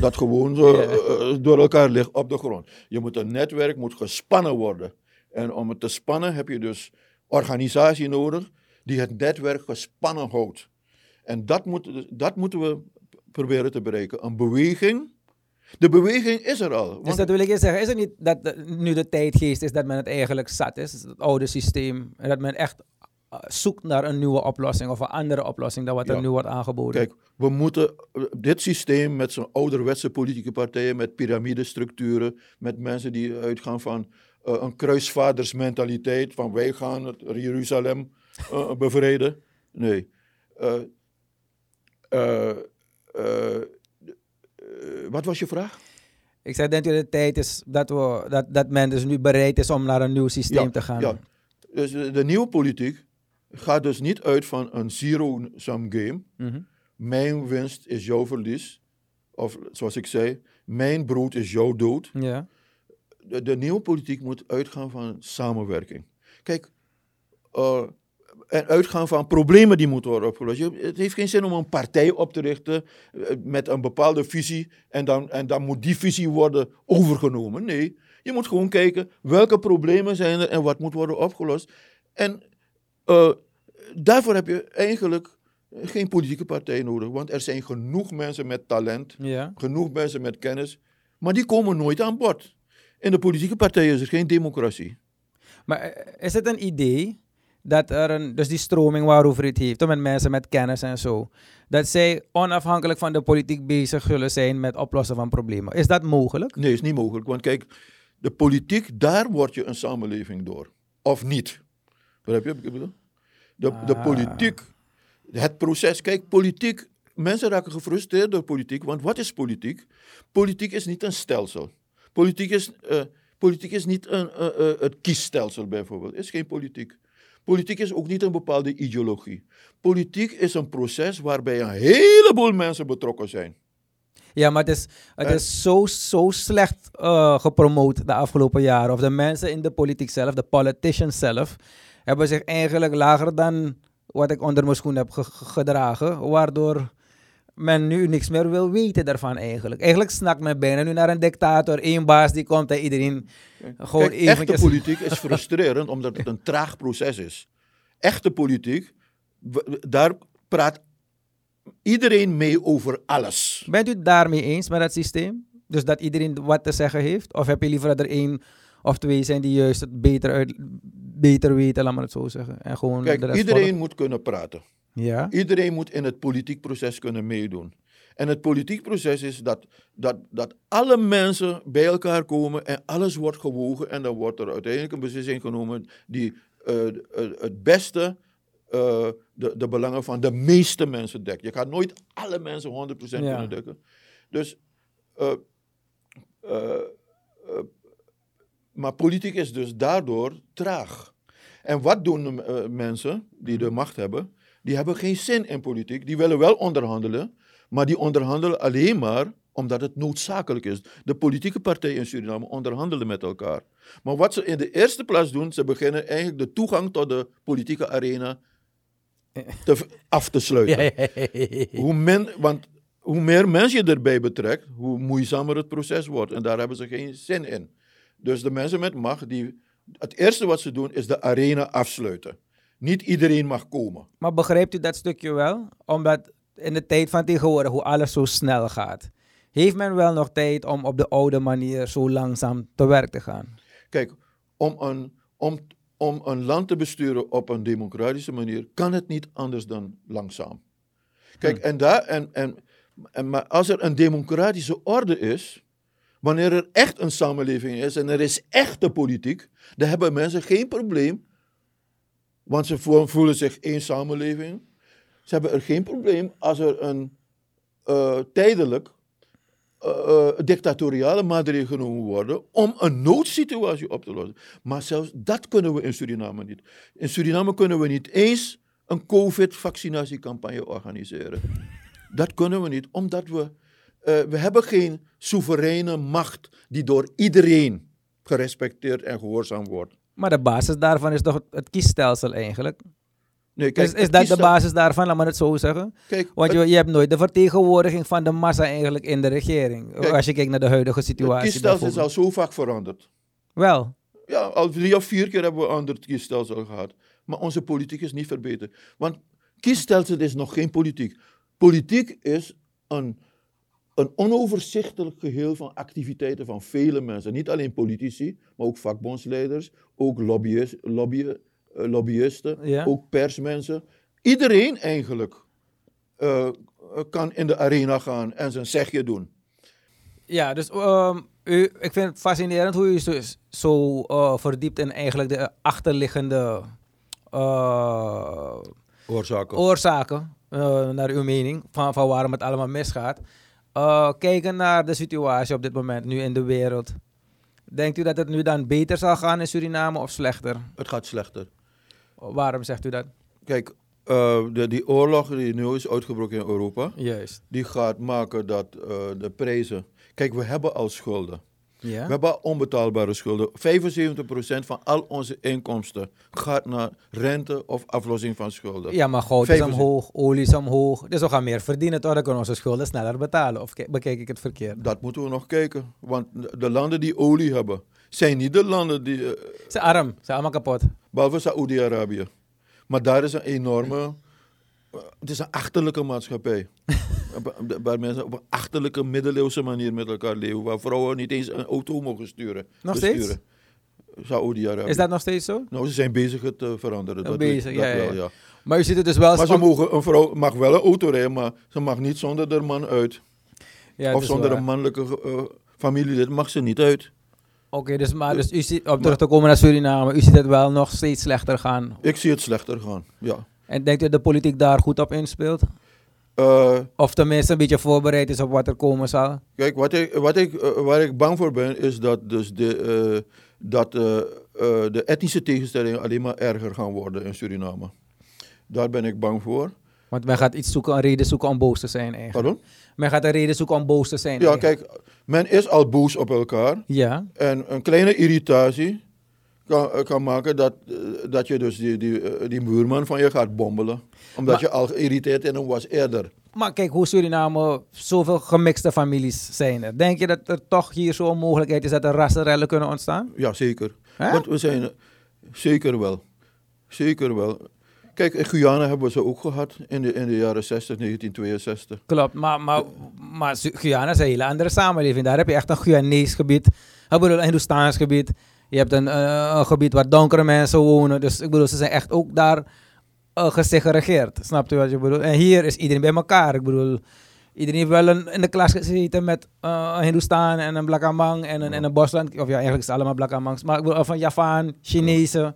[SPEAKER 3] dat gewoon zo
[SPEAKER 1] Ja.
[SPEAKER 3] eh, door elkaar ligt op de grond. Je moet een netwerk moet gespannen worden. En om het te spannen heb je dus organisatie nodig die het netwerk gespannen houdt. En dat, moet, dat moeten we proberen te bereiken. Een beweging. De beweging is er al.
[SPEAKER 1] Dus
[SPEAKER 3] Want-
[SPEAKER 1] dat wil ik eens zeggen. Is het niet dat de- nu de tijdgeest is dat men het eigenlijk zat is, het oude systeem, en dat men echt zoekt naar een nieuwe oplossing of een andere oplossing dan wat er nu wordt aangeboden?
[SPEAKER 3] Kijk, we moeten eh, dit systeem met zo'n ouderwetse politieke partijen, met piramidestructuren, met mensen die uitgaan van eh, een kruisvadersmentaliteit, van wij gaan het Jeruzalem eh, bevrijden. Nee. Wat was je vraag?
[SPEAKER 1] Ik zei, denk je dat het tijd is dat, we, dat, dat men dus nu bereid is om naar een nieuw systeem
[SPEAKER 3] Ja,
[SPEAKER 1] te gaan?
[SPEAKER 3] ja. Dus de, de nieuwe politiek gaat dus niet uit van een zero-sum game.
[SPEAKER 1] Mhm.
[SPEAKER 3] Mijn winst is jouw verlies. Of zoals ik zei, mijn brood is jouw dood.
[SPEAKER 1] ja.
[SPEAKER 3] De, de nieuwe politiek moet uitgaan van samenwerking. Kijk, eh, en uitgaan van problemen die moeten worden opgelost. Je- Het heeft geen zin om een partij op te richten eh, met een bepaalde visie en dan, en dan moet die visie worden overgenomen. Nee, je moet gewoon kijken welke problemen zijn er en wat moet worden opgelost. En eh, daarvoor heb je eigenlijk geen politieke partij nodig, want er zijn genoeg mensen met talent
[SPEAKER 1] Ja.
[SPEAKER 3] genoeg mensen met kennis, maar die komen nooit aan bod. In de politieke partijen is er geen democratie.
[SPEAKER 1] Maar eh, is het een idee dat er een, dus die stroming waarover het heeft, met mensen met kennis en zo, dat zij onafhankelijk van de politiek bezig zullen zijn met oplossen van problemen? Is dat mogelijk?
[SPEAKER 3] Nee, is niet mogelijk. Want kijk, de politiek, daar word je een samenleving door. Of niet. Begrijp je wat ik bedoel? De, de
[SPEAKER 1] Ah.
[SPEAKER 3] politiek, het proces. Kijk, politiek, mensen raken gefrustreerd door politiek. Want wat is politiek? Politiek is niet een stelsel. Politiek is, eh, politiek is niet een, eh, eh, het kiesstelsel bijvoorbeeld. is geen politiek. Politiek is ook niet een bepaalde ideologie. Politiek is een proces waarbij een heleboel mensen betrokken zijn.
[SPEAKER 1] Ja, maar het is, het is zo, zo slecht eh, gepromoot de afgelopen jaren. Of de mensen in de politiek zelf, de politicians zelf, hebben zich eigenlijk lager dan wat ik onder mijn schoen heb ge- ge- gedragen. Waardoor men nu niks meer wil weten daarvan eigenlijk. Eigenlijk snakt men bijna nu naar een dictator. één baas die komt en iedereen gewoon
[SPEAKER 3] Kijk, echte politiek is frustrerend omdat het een traag proces is. Echte politiek, daar praat iedereen mee over alles.
[SPEAKER 1] Bent u het daarmee eens met dat systeem? Dus dat iedereen wat te zeggen heeft? Of heb je liever dat er één of twee zijn die juist het beter, uit, beter weten, laat maar het zo zeggen. En gewoon de rest
[SPEAKER 3] iedereen
[SPEAKER 1] volgen?
[SPEAKER 3] moet kunnen praten.
[SPEAKER 1] Ja?
[SPEAKER 3] Iedereen moet in het politiek proces kunnen meedoen. En het politiek proces is dat, dat, dat alle mensen bij elkaar komen en alles wordt gewogen. En dan wordt er uiteindelijk een beslissing genomen die eh, het beste eh, de, de belangen van de meeste mensen dekt. Je gaat nooit alle mensen 100%
[SPEAKER 1] Ja.
[SPEAKER 3] kunnen dekken. Dus, eh, maar politiek is dus daardoor traag. En wat doen de eh, mensen die de macht hebben? Die hebben geen zin in politiek. Die willen wel onderhandelen, maar die onderhandelen alleen maar omdat het noodzakelijk is. De politieke partijen in Suriname onderhandelen met elkaar. Maar wat ze in de eerste plaats doen, ze beginnen eigenlijk de toegang tot de politieke arena te, af te sluiten. Hoe men, want hoe meer mensen je erbij betrekt, hoe moeizamer het proces wordt. En daar hebben ze geen zin in. Dus de mensen met macht, die, het eerste wat ze doen, is de arena afsluiten. Niet iedereen mag komen.
[SPEAKER 1] Maar begrijpt u dat stukje wel? Omdat in de tijd van tegenwoordig, hoe alles zo snel gaat, heeft men wel nog tijd om op de oude manier zo langzaam te werk te gaan?
[SPEAKER 3] Kijk, om een, om, om een land te besturen op een democratische manier, kan het niet anders dan langzaam. Kijk, en daar, en, en, en, maar als er een democratische orde is, wanneer er echt een samenleving is en er is echte politiek, dan hebben mensen geen probleem, want ze vo- voelen zich één samenleving. Ze hebben er geen probleem als er een eh, tijdelijk eh, eh, dictatoriale maatregelen genomen worden om een noodsituatie op te lossen. Maar zelfs dat kunnen we in Suriname niet. In Suriname kunnen we niet eens een COVID-vaccinatiecampagne organiseren. Dat kunnen we niet, omdat we, eh, we hebben geen soevereine macht die door iedereen gerespecteerd en gehoorzaam wordt.
[SPEAKER 1] Maar de basis daarvan is toch het- het kiesstelsel eigenlijk?
[SPEAKER 3] Nee,
[SPEAKER 1] is is
[SPEAKER 3] het
[SPEAKER 1] dat de basis daarvan, laat maar het zo zeggen?
[SPEAKER 3] Kijk,
[SPEAKER 1] Want
[SPEAKER 3] het-
[SPEAKER 1] je, je hebt nooit de vertegenwoordiging van de massa eigenlijk in de regering.
[SPEAKER 3] Kijk,
[SPEAKER 1] als je kijkt naar de huidige
[SPEAKER 3] het
[SPEAKER 1] situatie.
[SPEAKER 3] kiesstelsel is al zo vaak veranderd.
[SPEAKER 1] Wel,
[SPEAKER 3] Ja, al drie of vier keer hebben we een ander kiesstelsel gehad. Maar onze politiek is niet verbeterd. Want kiesstelsel is nog geen politiek. Politiek is een, een onoverzichtelijk geheel van activiteiten van vele mensen. Niet alleen politici, maar ook vakbondsleiders, ook lobbyist, lobby, eh, lobbyisten,
[SPEAKER 1] Ja.
[SPEAKER 3] ook persmensen. Iedereen eigenlijk eh, kan in de arena gaan en zijn zegje doen.
[SPEAKER 1] Ja, dus ehm, u, ik vind het fascinerend hoe u zo, zo eh, verdiept in eigenlijk de achterliggende
[SPEAKER 3] Oorzaken.
[SPEAKER 1] oorzaken, naar uw mening, van, van waarom het allemaal misgaat. Eh, kijken naar de situatie op dit moment nu in de wereld. Denkt u dat het nu dan beter zal gaan in Suriname of slechter?
[SPEAKER 3] Het gaat slechter.
[SPEAKER 1] Waarom zegt u dat?
[SPEAKER 3] Kijk, eh, de, die oorlog die nu is uitgebroken in Europa,
[SPEAKER 1] Juist.
[SPEAKER 3] die gaat maken dat eh, de prijzen. Kijk, we hebben al schulden.
[SPEAKER 1] Ja?
[SPEAKER 3] We hebben al onbetaalbare schulden. 75% van al onze inkomsten gaat naar rente of aflossing van schulden.
[SPEAKER 1] Ja, maar goud is
[SPEAKER 3] 75.
[SPEAKER 1] omhoog, olie is omhoog. Dus we gaan meer verdienen, toch? Dan kunnen we onze schulden sneller betalen. Of bekijk ik het verkeerd?
[SPEAKER 3] Dat moeten we nog kijken. Want de- de landen die olie hebben, zijn niet de landen die. eh,
[SPEAKER 1] Ze zijn arm, ze zijn allemaal kapot.
[SPEAKER 3] behalve Saoedi-Arabië. Maar daar is een enorme. eh, Het is een achterlijke maatschappij. Waar- mensen op een achterlijke middeleeuwse manier met elkaar leven. Waar vrouwen niet eens een auto mogen sturen.
[SPEAKER 1] Nog
[SPEAKER 3] besturen. Saoedi-Arabië.
[SPEAKER 1] Is dat nog steeds zo?
[SPEAKER 3] Nou, ze zijn bezig het te veranderen.
[SPEAKER 1] Oh,
[SPEAKER 3] Dat,
[SPEAKER 1] bezig,
[SPEAKER 3] weet-
[SPEAKER 1] ja,
[SPEAKER 3] dat
[SPEAKER 1] ja,
[SPEAKER 3] wel,
[SPEAKER 1] ja. Maar u ziet het dus wel...
[SPEAKER 3] Maar ze mogen, een vrouw mag wel een auto rijden, maar ze mag niet zonder haar man uit.
[SPEAKER 1] Ja,
[SPEAKER 3] of zonder
[SPEAKER 1] waar.
[SPEAKER 3] een mannelijke eh, familielid mag ze niet uit.
[SPEAKER 1] Oké, dus, maar, dus u ziet, om terug te komen naar Suriname, u ziet het wel nog steeds slechter gaan.
[SPEAKER 3] Ik zie het slechter gaan, ja.
[SPEAKER 1] En denkt u dat de politiek daar goed op inspeelt?
[SPEAKER 3] Eh,
[SPEAKER 1] Of tenminste een beetje voorbereid is op wat er komen zal?
[SPEAKER 3] Kijk, wat ik, wat ik, eh, waar ik bang voor ben, is dat, dus de, eh, dat de etnische tegenstellingen alleen maar erger gaan worden in Suriname. Daar ben ik bang voor.
[SPEAKER 1] Want men gaat iets zoeken, een reden zoeken om boos te zijn eigenlijk.
[SPEAKER 3] Pardon?
[SPEAKER 1] Men gaat een reden zoeken om boos te zijn.
[SPEAKER 3] Ja,
[SPEAKER 1] eigenlijk.
[SPEAKER 3] kijk, men is al boos op elkaar.
[SPEAKER 1] Ja,
[SPEAKER 3] En een kleine irritatie kan, kan maken dat, eh, dat je dus die, die, eh, die buurman van je gaat bombelen. Omdat
[SPEAKER 1] Maar-
[SPEAKER 3] je al geïrriteerd in hem was eerder.
[SPEAKER 1] maar kijk hoe Suriname, zoveel gemixte families zijn er. Denk je dat er toch hier zo'n mogelijkheid is dat er rassenrellen kunnen ontstaan?
[SPEAKER 3] Ja, zeker.
[SPEAKER 1] Hè?
[SPEAKER 3] Want we zijn... Zeker wel. Zeker wel. Kijk, in Guyana hebben we ze ook gehad in de, in de jaren 60, 1962.
[SPEAKER 1] Klopt, maar, maar, maar Guyana is een hele andere samenleving. Daar heb je echt een Guyanees gebied, een Hindoestaans gebied. Je hebt een, eh, een gebied waar donkere mensen wonen. Dus ik bedoel, ze zijn echt ook daar uh, gesegregeerd. Snapt u wat je bedoelt? En hier is iedereen bij elkaar. Ik bedoel, Iedereen heeft wel een, in de klas gezeten met eh, een Hindustan en een Blakamang en een, en een Bosland. Of ja, eigenlijk is het allemaal Blakamangs. Maar ik bedoel, van Javaan, Chinezen.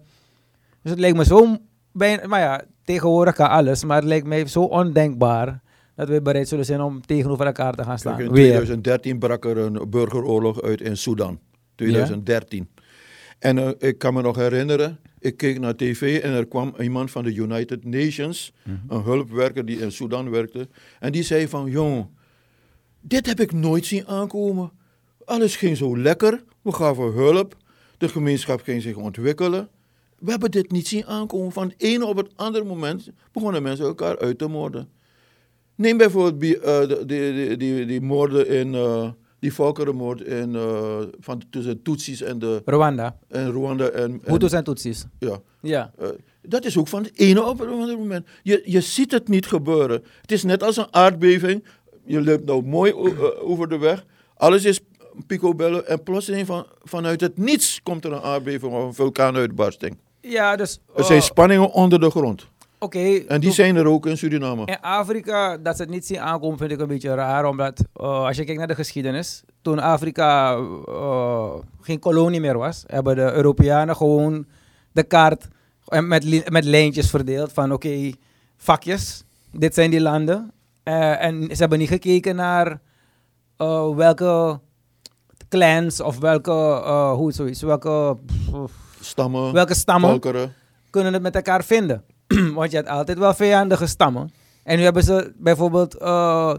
[SPEAKER 1] Dus het leek me zo... Bijna, maar ja, tegenwoordig kan alles. Maar het leek me zo ondenkbaar dat we bereid zullen zijn om tegenover elkaar te gaan staan.
[SPEAKER 3] Kijk, in
[SPEAKER 1] Weer.
[SPEAKER 3] 2013 brak er een burgeroorlog uit in Sudan. 2013. En eh, ik kan me nog herinneren, ik keek naar tv en er kwam iemand van de United Nations, een hulpwerker die in Sudan werkte, en die zei van, jong, dit heb ik nooit zien aankomen. Alles ging zo lekker, we gaven hulp, de gemeenschap ging zich ontwikkelen. We hebben dit niet zien aankomen. Van het ene op het andere moment begonnen mensen elkaar uit te moorden. Neem bijvoorbeeld die, eh, die, die, die moorden in, eh, die volkerenmoord in, eh, van, tussen Tutsis en, de,
[SPEAKER 1] Rwanda.
[SPEAKER 3] en Rwanda. En,
[SPEAKER 1] Hutus en Tutsis.
[SPEAKER 3] ja,
[SPEAKER 1] Ja.
[SPEAKER 3] eh, dat is ook van het ene op het andere moment. Je, je ziet het niet gebeuren. Het is net als een aardbeving. Je loopt nou mooi eh, over de weg. Alles is picobello. En plotseling van, vanuit het niets komt er een aardbeving of een vulkaanuitbarsting.
[SPEAKER 1] Ja, dus...
[SPEAKER 3] Er zijn
[SPEAKER 1] eh,
[SPEAKER 3] spanningen onder de grond.
[SPEAKER 1] Oké.
[SPEAKER 3] En die zijn er ook in Suriname.
[SPEAKER 1] In Afrika, dat ze het niet zien aankomen, vind ik een beetje raar. Omdat eh, als je kijkt naar de geschiedenis, toen Afrika eh, geen kolonie meer was, hebben de Europeanen gewoon de kaart eh, met, met lijntjes verdeeld van oké, vakjes, dit zijn die landen. En ze hebben niet gekeken naar welke clans of welke, hoe zoiets, welke,
[SPEAKER 3] Stammen,
[SPEAKER 1] welke stammen
[SPEAKER 3] volkeren.
[SPEAKER 1] kunnen het met elkaar vinden. Want je had altijd wel vijandige stammen. En nu hebben ze bijvoorbeeld eh,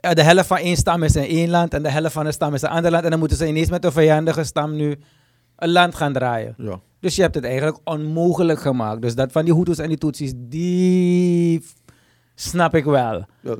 [SPEAKER 1] de helft van één stam is in één land en de helft van een stam is in een ander land. En dan moeten ze ineens met een vijandige stam nu een land gaan draaien.
[SPEAKER 3] Ja.
[SPEAKER 1] Dus je hebt het eigenlijk onmogelijk gemaakt. Dus dat van die Hutus en die Tutsis, die snap ik wel.
[SPEAKER 3] Ja,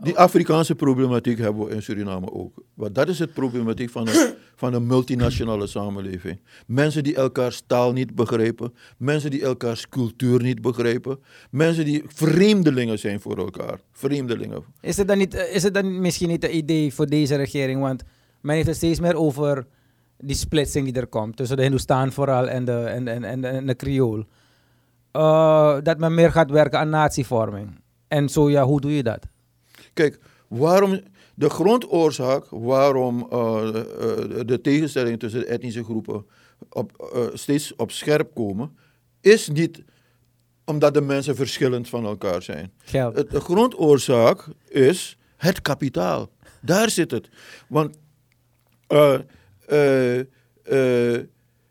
[SPEAKER 3] die Afrikaanse problematiek hebben we in Suriname ook. Want dat is het problematiek van een, van een multinationale samenleving. Mensen die elkaars taal niet begrijpen, mensen die elkaars cultuur niet begrijpen, mensen die vreemdelingen zijn voor elkaar. Vreemdelingen.
[SPEAKER 1] Is het dan, niet, eh, is het dan misschien niet een idee voor deze regering? Want men heeft het steeds meer over die splitsing die er komt. Tussen de Hindustan vooral en de, en, en, en, en de Creool. Eh, dat men meer gaat werken aan natievorming. En zo ja, hoe doe je dat?
[SPEAKER 3] Kijk, waarom, de grondoorzaak waarom eh, eh, de tegenstellingen tussen de etnische groepen op, eh, steeds op scherp komen, is niet omdat de mensen verschillend van elkaar zijn.
[SPEAKER 1] Geld.
[SPEAKER 3] Het, de grondoorzaak is het kapitaal. Daar zit het. Want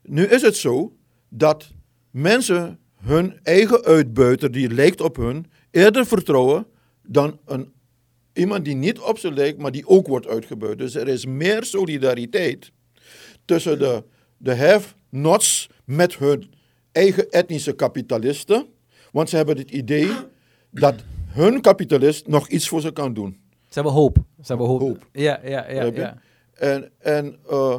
[SPEAKER 3] nu is het zo dat mensen hun eigen uitbuiter, die lijkt op hun, eerder vertrouwen dan een, iemand die niet op ze lijkt, maar die ook wordt uitgebuit. Dus er is meer solidariteit tussen de, de have-nots met hun eigen etnische kapitalisten. Want ze hebben het idee dat hun kapitalist nog iets voor ze kan doen.
[SPEAKER 1] Ze hebben hoop. Ze hebben hoop.
[SPEAKER 3] Hoop.
[SPEAKER 1] Ja, ja, ja.
[SPEAKER 3] En, en, eh,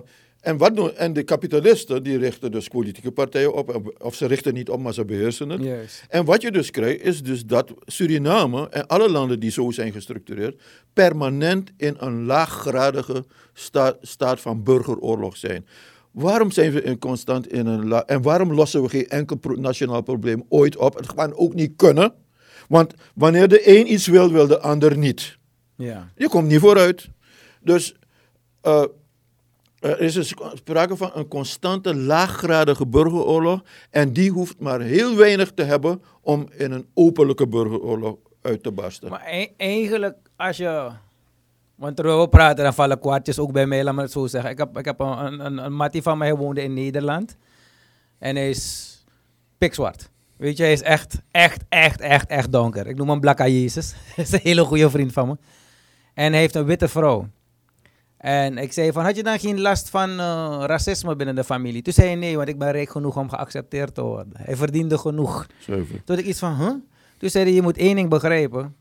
[SPEAKER 3] en, wat doen, en de kapitalisten die richten dus politieke partijen op. Of ze richten niet op, maar ze beheersen het. En wat je dus krijgt, is dus dat Suriname en alle landen die zo zijn gestructureerd, permanent in een laaggradige sta- staat van burgeroorlog zijn. Waarom zijn we in constant in een la- En waarom lossen we geen enkel pro- nationaal probleem ooit op? Het gaat ook niet kunnen. Want wanneer de een iets wil, wil de ander niet.
[SPEAKER 1] Ja.
[SPEAKER 3] Je komt niet vooruit. Dus eh, er is dus sprake van een constante laaggradige burgeroorlog. En die hoeft maar heel weinig te hebben om in een openlijke burgeroorlog uit te barsten.
[SPEAKER 1] Maar e- eigenlijk, als je... Want terwijl we praten, dan vallen kwartjes ook bij mij, laat me het zo zeggen. Ik heb, ik heb een, een, een, mattie van mij, woonde in Nederland. En hij is pikzwart. Weet je, hij is echt, echt, echt, echt, echt donker. Ik noem hem Blakka Jezus. Hij is een hele goede vriend van me. En hij heeft een witte vrouw. En ik zei van, had je dan geen last van eh, racisme binnen de familie? Toen zei hij nee, want ik ben rijk genoeg om geaccepteerd te worden. Hij verdiende genoeg. Toen ik iets van, huh? Toen zei hij, je moet één ding begrijpen.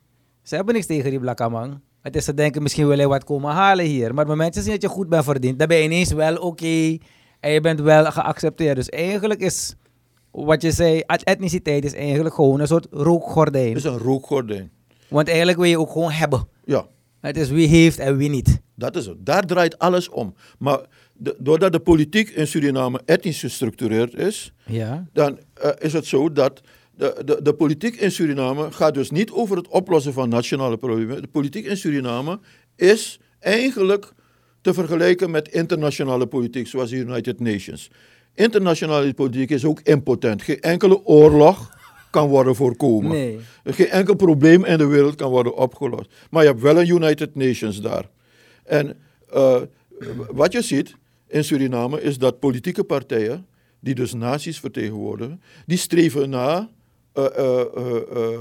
[SPEAKER 1] Ze hebben niks tegen die blakkamang. Het is te denken, misschien wil hij wat komen halen hier. Maar op het moment dat je goed bent verdiend, dan ben je ineens wel oké. en je bent wel geaccepteerd. Dus eigenlijk is, wat je zei, et- etniciteit is eigenlijk gewoon een soort rookgordijn.
[SPEAKER 3] Het is een rookgordijn.
[SPEAKER 1] Want eigenlijk wil je ook gewoon hebben.
[SPEAKER 3] Ja,
[SPEAKER 1] Het is wie heeft en wie niet.
[SPEAKER 3] dat is het. Daar draait alles om. Maar de- doordat de politiek in Suriname etnisch gestructureerd is,
[SPEAKER 1] Ja.
[SPEAKER 3] dan eh, is het zo dat de, de, de politiek in Suriname gaat dus niet over het oplossen van nationale problemen. De politiek in Suriname is eigenlijk te vergelijken met internationale politiek, zoals de United Nations. Internationale politiek is ook impotent. Geen enkele oorlog kan worden voorkomen.
[SPEAKER 1] Nee.
[SPEAKER 3] Geen enkel probleem in de wereld kan worden opgelost. Maar je hebt wel een United Nations daar. En uh, wat je ziet in Suriname is dat politieke partijen, die dus naties vertegenwoordigen, die streven naar uh, uh,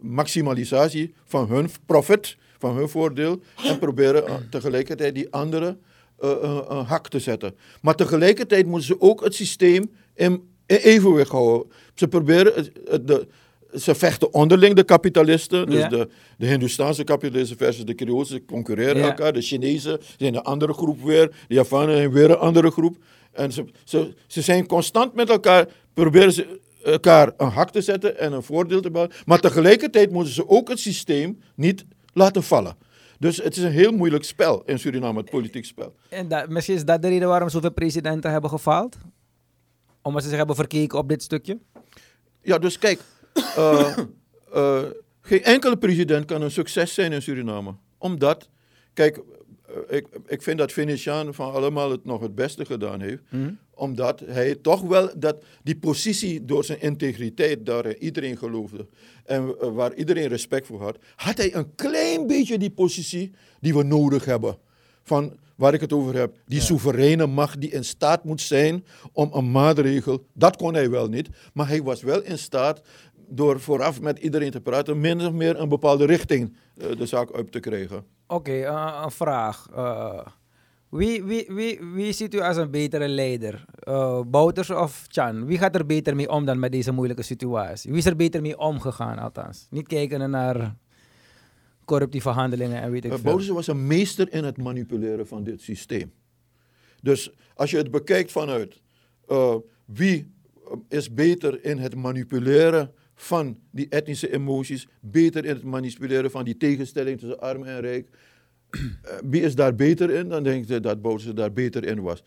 [SPEAKER 3] maximalisatie van hun profit, van hun voordeel, en proberen tegelijkertijd die anderen een hak te zetten. Maar tegelijkertijd moeten ze ook het systeem in, in evenwicht houden. Ze proberen de, ze vechten onderling, de kapitalisten. Dus de, de Hindustaanse kapitalisten versus de Creoolse concurreren elkaar. De Chinezen zijn een andere groep weer. De Javanen zijn weer een andere groep. En ze, ze, ze zijn constant met elkaar, proberen ze elkaar een hak te zetten en een voordeel te bouwen. Maar tegelijkertijd moeten ze ook het systeem niet laten vallen. Dus het is een heel moeilijk spel in Suriname, het politiek spel.
[SPEAKER 1] En dat, misschien is dat de reden waarom zoveel presidenten hebben gefaald? Omdat ze zich hebben verkeken op dit stukje?
[SPEAKER 3] Ja, dus kijk, uh, uh, geen enkele president kan een succes zijn in Suriname. Omdat, kijk, uh, ik, ik vind dat Venetiaan van allemaal het nog het beste gedaan heeft. Mm. Omdat hij toch wel dat, die positie door zijn integriteit, daar iedereen geloofde. En waar iedereen respect voor had, had hij een klein beetje die positie die we nodig hebben. Van waar ik het over heb, die ja. soevereine macht die in staat moet zijn om een maatregel, dat kon hij wel niet, maar hij was wel in staat door vooraf met iedereen te praten, min of meer een bepaalde richting uh, de zaak uit te krijgen.
[SPEAKER 1] Oké, okay, uh, een vraag. Uh, wie, wie, wie, wie ziet u als een betere leider? Bouters of Chan? Wie gaat er beter mee om dan met deze moeilijke situatie? Wie is er beter mee omgegaan althans? Niet kijken naar corruptieve handelingen en weet ik veel.
[SPEAKER 3] Bouters was een meester in het manipuleren van dit systeem. Dus als je het bekijkt vanuit wie is beter in het manipuleren van die etnische emoties, beter in het manipuleren van die tegenstelling tussen arm en rijk. wie is daar beter in? Dan denk ik dat Bouterse daar beter in was.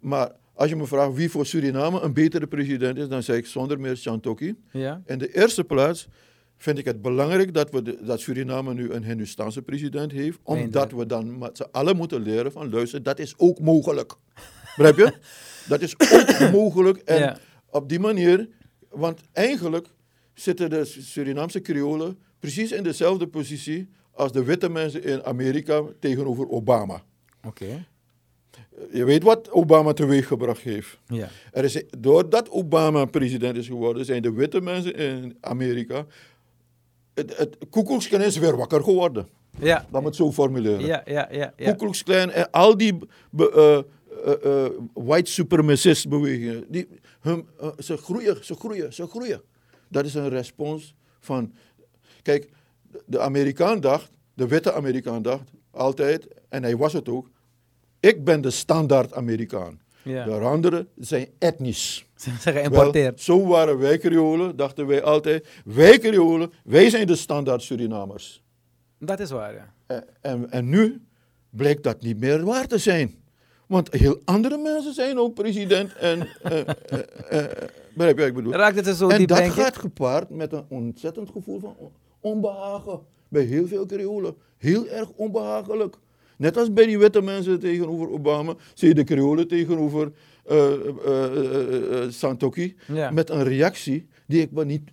[SPEAKER 3] Maar als je me vraagt wie voor Suriname een betere president is, dan zeg ik zonder meer Chantoki.
[SPEAKER 1] Ja.
[SPEAKER 3] In de eerste plaats vind ik het belangrijk dat, we dat Suriname nu een Hindustaanse president heeft, omdat we dan met z'n allen moeten leren van luister, dat is ook mogelijk. Begrijp je? Dat is ook mogelijk en ja. op die manier, want eigenlijk zitten de Surinaamse Creolen precies in dezelfde positie als de witte mensen in Amerika tegenover Obama.
[SPEAKER 1] Oké.
[SPEAKER 3] Je weet wat Obama teweeggebracht heeft.
[SPEAKER 1] Ja.
[SPEAKER 3] Er is, doordat Obama president is geworden, zijn de witte mensen in Amerika. Het, het is weer wakker geworden.
[SPEAKER 1] Ja.
[SPEAKER 3] Laat me het zo formuleren.
[SPEAKER 1] Ja, ja, ja. ja.
[SPEAKER 3] en al die uh, uh, white supremacist bewegingen, die, hun, ze groeien, ze groeien, ze groeien. Dat is een respons van. Kijk, de Amerikaan dacht, de witte Amerikaan dacht altijd, en hij was het ook, ik ben de standaard Amerikaan.
[SPEAKER 1] Ja.
[SPEAKER 3] De anderen zijn etnisch.
[SPEAKER 1] Ze zijn geïmporteerd.
[SPEAKER 3] zo waren wij Creolen, dachten wij altijd. Wij Creolen, wij zijn de standaard Surinamers.
[SPEAKER 1] Dat is waar, ja.
[SPEAKER 3] En, en, en nu blijkt dat niet meer waar te zijn. Want heel andere mensen zijn ook president en... Uh, uh, uh, begrijp je wat ik bedoel?
[SPEAKER 1] Raakt het er zo
[SPEAKER 3] en
[SPEAKER 1] diep,
[SPEAKER 3] dat
[SPEAKER 1] denk
[SPEAKER 3] gaat gepaard met een ontzettend gevoel van onbehagen. Bij heel veel Creolen. Heel erg onbehagelijk. Net als bij die witte mensen tegenover Obama, zie je de Creolen tegenover uh, uh, Santoki.
[SPEAKER 1] Ja.
[SPEAKER 3] Met een reactie die ik me niet...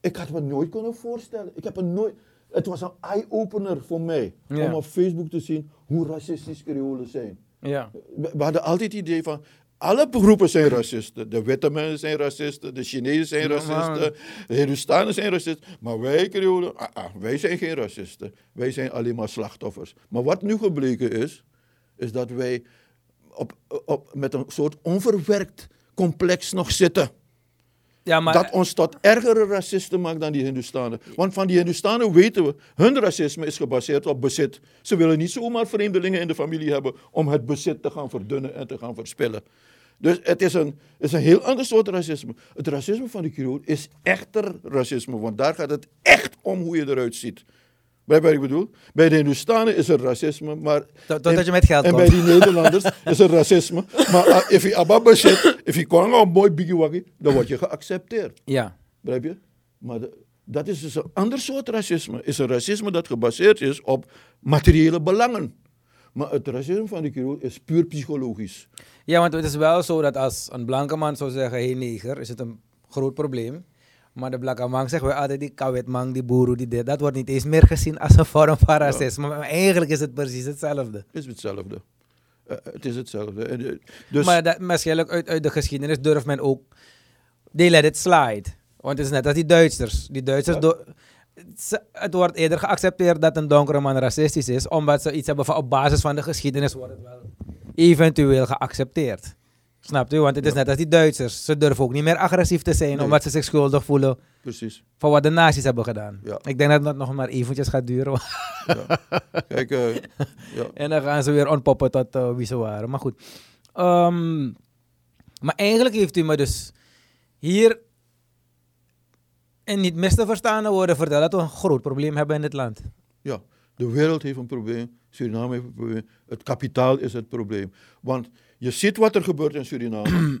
[SPEAKER 3] Ik had me nooit kunnen voorstellen. Ik heb er nooit... Het was een eye-opener voor mij.
[SPEAKER 1] Ja.
[SPEAKER 3] Om op Facebook te zien hoe racistisch Creolen zijn.
[SPEAKER 1] Ja.
[SPEAKER 3] We, we hadden altijd het idee van, alle groepen zijn racisten. De witte mensen zijn racisten, de Chinezen zijn racisten, de Hindustanen zijn racisten. Maar wij Creolen, ah, ah, wij zijn geen racisten. Wij zijn alleen maar slachtoffers. Maar wat nu gebleken is, is dat wij op, op, met een soort onverwerkt complex nog zitten.
[SPEAKER 1] Ja, maar...
[SPEAKER 3] Dat ons tot ergere racisten maakt dan die Hindustanen. Want van die Hindustanen weten we, hun racisme is gebaseerd op bezit. Ze willen niet zomaar vreemdelingen in de familie hebben om het bezit te gaan verdunnen en te gaan verspillen. Dus het is een, het is een heel ander soort racisme. Het racisme van de Creool is echter racisme, want daar gaat het echt om hoe je eruit ziet. Bij wat ik bedoel? Bij de Hindustanen is er racisme, maar...
[SPEAKER 1] Totdat je met geld
[SPEAKER 3] En
[SPEAKER 1] komt.
[SPEAKER 3] bij die Nederlanders is er racisme. Maar uh, if je ababa zit, if je kwam een mooi biggie dan word je geaccepteerd.
[SPEAKER 1] Ja.
[SPEAKER 3] Begrijp je? Maar de- dat is dus een ander soort racisme. Is een racisme dat gebaseerd is op materiële belangen. Maar het racisme van de Creool is puur psychologisch.
[SPEAKER 1] Ja, want het is wel zo dat als een blanke man zou zeggen, hé hey, neger, is het een groot probleem. Maar de blanke man zegt wel altijd die kawetman, die boeroe, die dit. Dat wordt niet eens meer gezien als een vorm van racisme. Maar eigenlijk is het precies hetzelfde.
[SPEAKER 3] Het is hetzelfde. Eh, het is hetzelfde. Eh, dus,
[SPEAKER 1] Maar dat, waarschijnlijk uit, uit de geschiedenis durft men ook, they let it slide. Want het is net als die Duitsers. Die Duitsers,
[SPEAKER 3] Ja.
[SPEAKER 1] Ze- het wordt eerder geaccepteerd dat een donkere man racistisch is, omdat ze iets hebben van op basis van de geschiedenis wordt het wel eventueel geaccepteerd. Snapt u? Want het is
[SPEAKER 3] Ja.
[SPEAKER 1] net als die Duitsers. Ze durven ook niet meer agressief te zijn,
[SPEAKER 3] Nee.
[SPEAKER 1] omdat ze zich schuldig voelen
[SPEAKER 3] precies.
[SPEAKER 1] van wat de nazi's hebben gedaan.
[SPEAKER 3] Ja.
[SPEAKER 1] Ik denk dat dat nog maar eventjes gaat duren.
[SPEAKER 3] Ja. Kijk, ja.
[SPEAKER 1] En dan gaan ze weer ontpoppen tot eh, wie ze waren. Maar goed. Ehm, maar eigenlijk heeft u me dus hier in niet mis te verstaande woorden verteld dat we een groot probleem hebben in dit land.
[SPEAKER 3] Ja, de wereld heeft een probleem, Suriname heeft een probleem, het kapitaal is het probleem. Want je ziet wat er gebeurt in Suriname.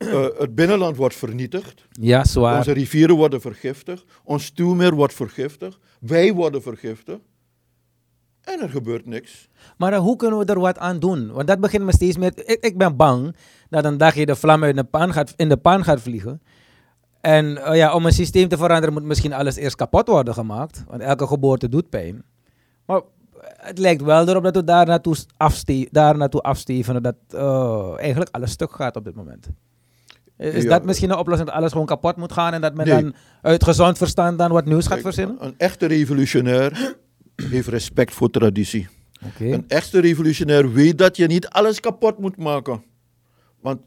[SPEAKER 3] Eh, het binnenland wordt vernietigd,
[SPEAKER 1] Ja, zwaar.
[SPEAKER 3] onze rivieren worden vergiftigd, ons stuwmeer wordt vergiftigd, wij worden vergiftigd. En er gebeurt niks.
[SPEAKER 1] Maar eh, hoe kunnen we er wat aan doen? Want dat begint me steeds meer... Ik, ik ben bang dat een dag je de vlam uit de pan gaat, in de pan gaat vliegen. En eh, ja, om een systeem te veranderen moet misschien alles eerst kapot worden gemaakt. Want elke geboorte doet pijn. Maar het lijkt wel erop dat we daar naartoe, afste daar naartoe afstevenen dat eh, eigenlijk alles stuk gaat op dit moment. Is
[SPEAKER 3] Ja.
[SPEAKER 1] dat misschien een oplossing dat alles gewoon kapot moet gaan en dat men
[SPEAKER 3] Nee.
[SPEAKER 1] dan uit gezond verstand dan wat nieuws gaat verzinnen?
[SPEAKER 3] Een echte revolutionair heeft respect voor traditie. Een echte revolutionair weet dat je niet alles kapot moet maken. Want,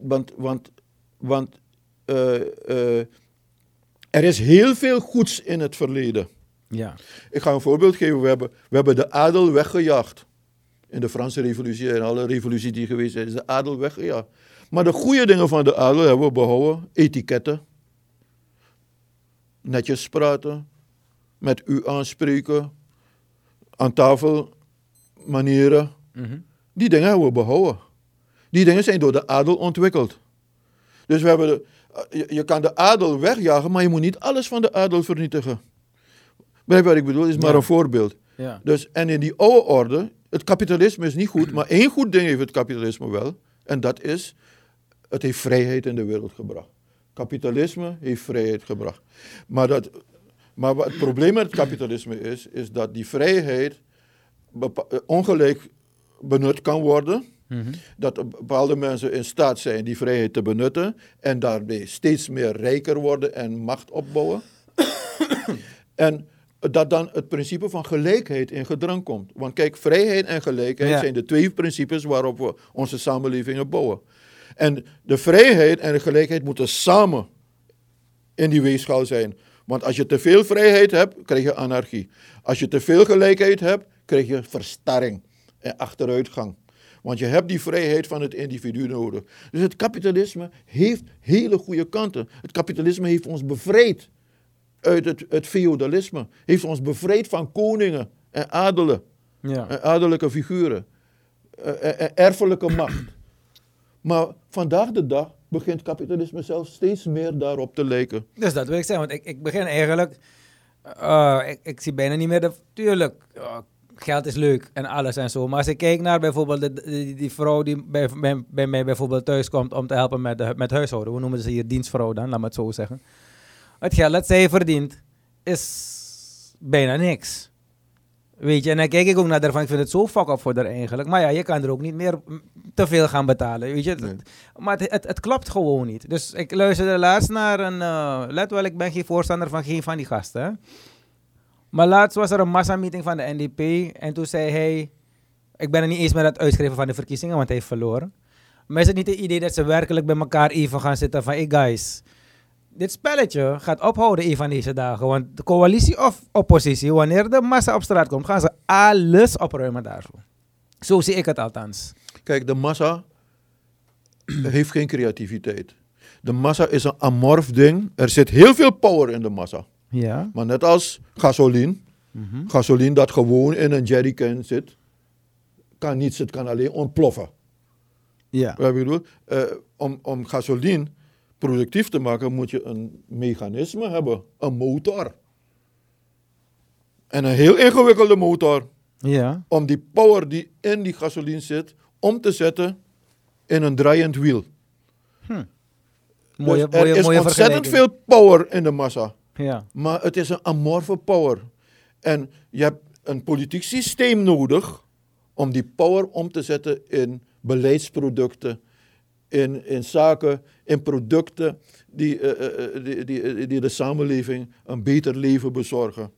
[SPEAKER 3] want, want, want eh, eh, er is heel veel goeds in het verleden.
[SPEAKER 1] Ja.
[SPEAKER 3] Ik ga een voorbeeld geven. We hebben, we hebben de adel weggejaagd. In de Franse revolutie en alle revoluties die geweest zijn, is de adel weggejaagd. Maar de goede dingen van de adel hebben we behouden. Etiketten. Netjes praten. Met u aanspreken. Aan tafel manieren.
[SPEAKER 1] Mhm.
[SPEAKER 3] Die dingen hebben we behouden. Die dingen zijn door de adel ontwikkeld. Dus we hebben de, je, je kan de adel wegjagen, maar je moet niet alles van de adel vernietigen. Begrijp wat ik bedoel? Is maar
[SPEAKER 1] Ja.
[SPEAKER 3] een voorbeeld.
[SPEAKER 1] Ja.
[SPEAKER 3] Dus, en in die oude orde, het kapitalisme is niet goed, maar één goed ding heeft het kapitalisme wel. En dat is, het heeft vrijheid in de wereld gebracht. Kapitalisme heeft vrijheid gebracht. Maar, dat, maar wat het probleem met het kapitalisme is, is dat die vrijheid eh, ongelijk benut kan worden. Dat bepaalde mensen in staat zijn die vrijheid te benutten en daarmee steeds meer rijker worden en macht opbouwen. en dat dan het principe van gelijkheid in gedrang komt. Want kijk, vrijheid en gelijkheid
[SPEAKER 1] Ja.
[SPEAKER 3] zijn de twee principes waarop we onze samenlevingen bouwen. En de vrijheid en de gelijkheid moeten samen in die weegschaal zijn. Want als je te veel vrijheid hebt, krijg je anarchie. Als je te veel gelijkheid hebt, krijg je verstarring en achteruitgang. Want je hebt die vrijheid van het individu nodig. Dus het kapitalisme heeft hele goede kanten. Het kapitalisme heeft ons bevrijd uit het, het feodalisme. Heeft ons bevrijd van koningen en adelen
[SPEAKER 1] Ja.
[SPEAKER 3] en adellijke figuren. eh, en- en erfelijke macht. Maar vandaag de dag begint kapitalisme zelf steeds meer daarop te lijken.
[SPEAKER 1] Dus dat wil ik zeggen, want ik, ik begin eigenlijk. eh, ik, ik zie bijna niet meer de. Tuurlijk, eh, geld is leuk en alles en zo. Maar als ik kijk naar bijvoorbeeld de, die, die vrouw die bij, bij, bij mij bijvoorbeeld thuis komt om te helpen met, de, met huishouden. We noemen ze hier dienstvrouw dan, laat me het zo zeggen. Het geld dat zij verdient is bijna niks. Weet je, en dan kijk ik ook naar daarvan, ik vind het zo fuck up voor haar eigenlijk. Maar ja, je kan er ook niet meer te veel gaan betalen, weet je.
[SPEAKER 3] Nee.
[SPEAKER 1] Maar het, het, het klopt gewoon niet. Dus ik luisterde laatst naar een... eh, let wel, ik ben geen voorstander van geen van die gasten. hè. Maar laatst was er een massameeting van de NDP. En toen zei hij... Ik ben het niet eens met het uitschrijven van de verkiezingen, want hij heeft verloren. Maar is het niet het idee dat ze werkelijk bij elkaar even gaan zitten van... Hey guys, dit spelletje gaat ophouden een van deze dagen. Want de coalitie of oppositie, wanneer de massa op straat komt... gaan ze alles opruimen daarvoor. Zo zie ik het althans.
[SPEAKER 3] Kijk, de massa heeft geen creativiteit. De massa is een amorf ding. Er zit heel veel power in de massa.
[SPEAKER 1] Ja.
[SPEAKER 3] Maar net als gasoline, gasoline dat gewoon in een jerrycan zit, kan niets, het kan alleen ontploffen.
[SPEAKER 1] Ja.
[SPEAKER 3] Wat ik bedoel, eh, om, om gasoline productief te maken moet je een mechanisme hebben, een motor. En een heel ingewikkelde motor
[SPEAKER 1] Ja.
[SPEAKER 3] om die power die in die gasoline zit, om te zetten in een draaiend wiel.
[SPEAKER 1] Mooie,
[SPEAKER 3] Dus er
[SPEAKER 1] mooie,
[SPEAKER 3] is
[SPEAKER 1] mooie
[SPEAKER 3] ontzettend veel power in de massa.
[SPEAKER 1] Ja.
[SPEAKER 3] Maar het is een amorfe power. En je hebt een politiek systeem nodig om die power om te zetten in beleidsproducten, in, in zaken, in producten die, eh, eh, eh, die, die, de samenleving een beter leven bezorgen.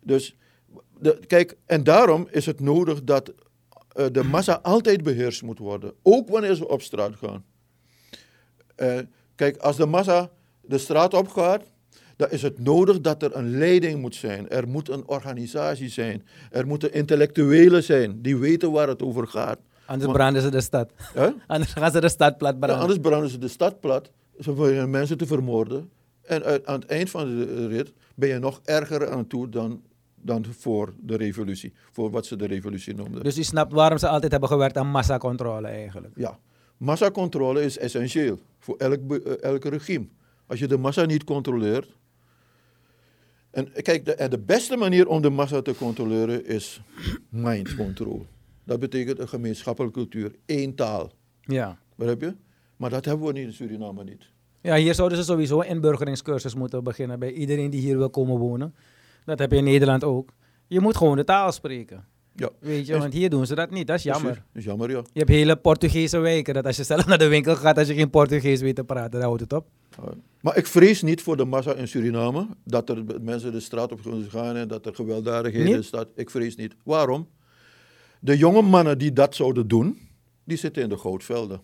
[SPEAKER 3] Dus de, kijk, en daarom is het nodig dat de massa altijd beheerst moet worden, ook wanneer ze op straat gaan. Kijk, als de massa de straat op gaat, dan is het nodig dat er een leiding moet zijn. Er moet een organisatie zijn. Er moeten intellectuelen zijn die weten waar het over gaat.
[SPEAKER 1] Anders
[SPEAKER 3] Maar-
[SPEAKER 1] branden ze de stad.
[SPEAKER 3] Hè?
[SPEAKER 1] Anders gaan ze de stad plat
[SPEAKER 3] Ja,
[SPEAKER 1] branden.
[SPEAKER 3] anders branden ze de stad plat. Ze proberen mensen te vermoorden. En uit- aan het eind van de rit ben je nog erger aan toe dan, dan voor de revolutie. Voor wat ze de revolutie noemden.
[SPEAKER 1] Dus u snapt waarom ze altijd hebben gewerkt aan massacontrole eigenlijk.
[SPEAKER 3] Ja, massacontrole is essentieel voor elk, eh, elk regime. Als je de massa niet controleert. En kijk, de, en de beste manier om de massa te controleren is mind control. Dat betekent een gemeenschappelijke cultuur, één taal.
[SPEAKER 1] Ja.
[SPEAKER 3] Begrijp je? Maar dat hebben we niet in Suriname niet.
[SPEAKER 1] Ja, hier zouden ze sowieso een inburgeringscursus moeten beginnen bij iedereen die hier wil komen wonen. Dat heb je in Nederland ook. Je moet gewoon de taal spreken.
[SPEAKER 3] Ja,
[SPEAKER 1] Weet je, want hier doen ze dat niet. Dat is jammer.
[SPEAKER 3] precies. Dat is jammer, ja.
[SPEAKER 1] Je hebt hele Portugese wijken. Dat als je zelf naar de winkel gaat, als je geen Portugees weet te praten, dan houdt het op.
[SPEAKER 3] Ja. Maar ik vrees niet voor de massa in Suriname. Dat er mensen de straat op gaan en dat er gewelddadigheden in staat. Ik vrees niet. Waarom? De jonge mannen die dat zouden doen, die zitten in de goudvelden.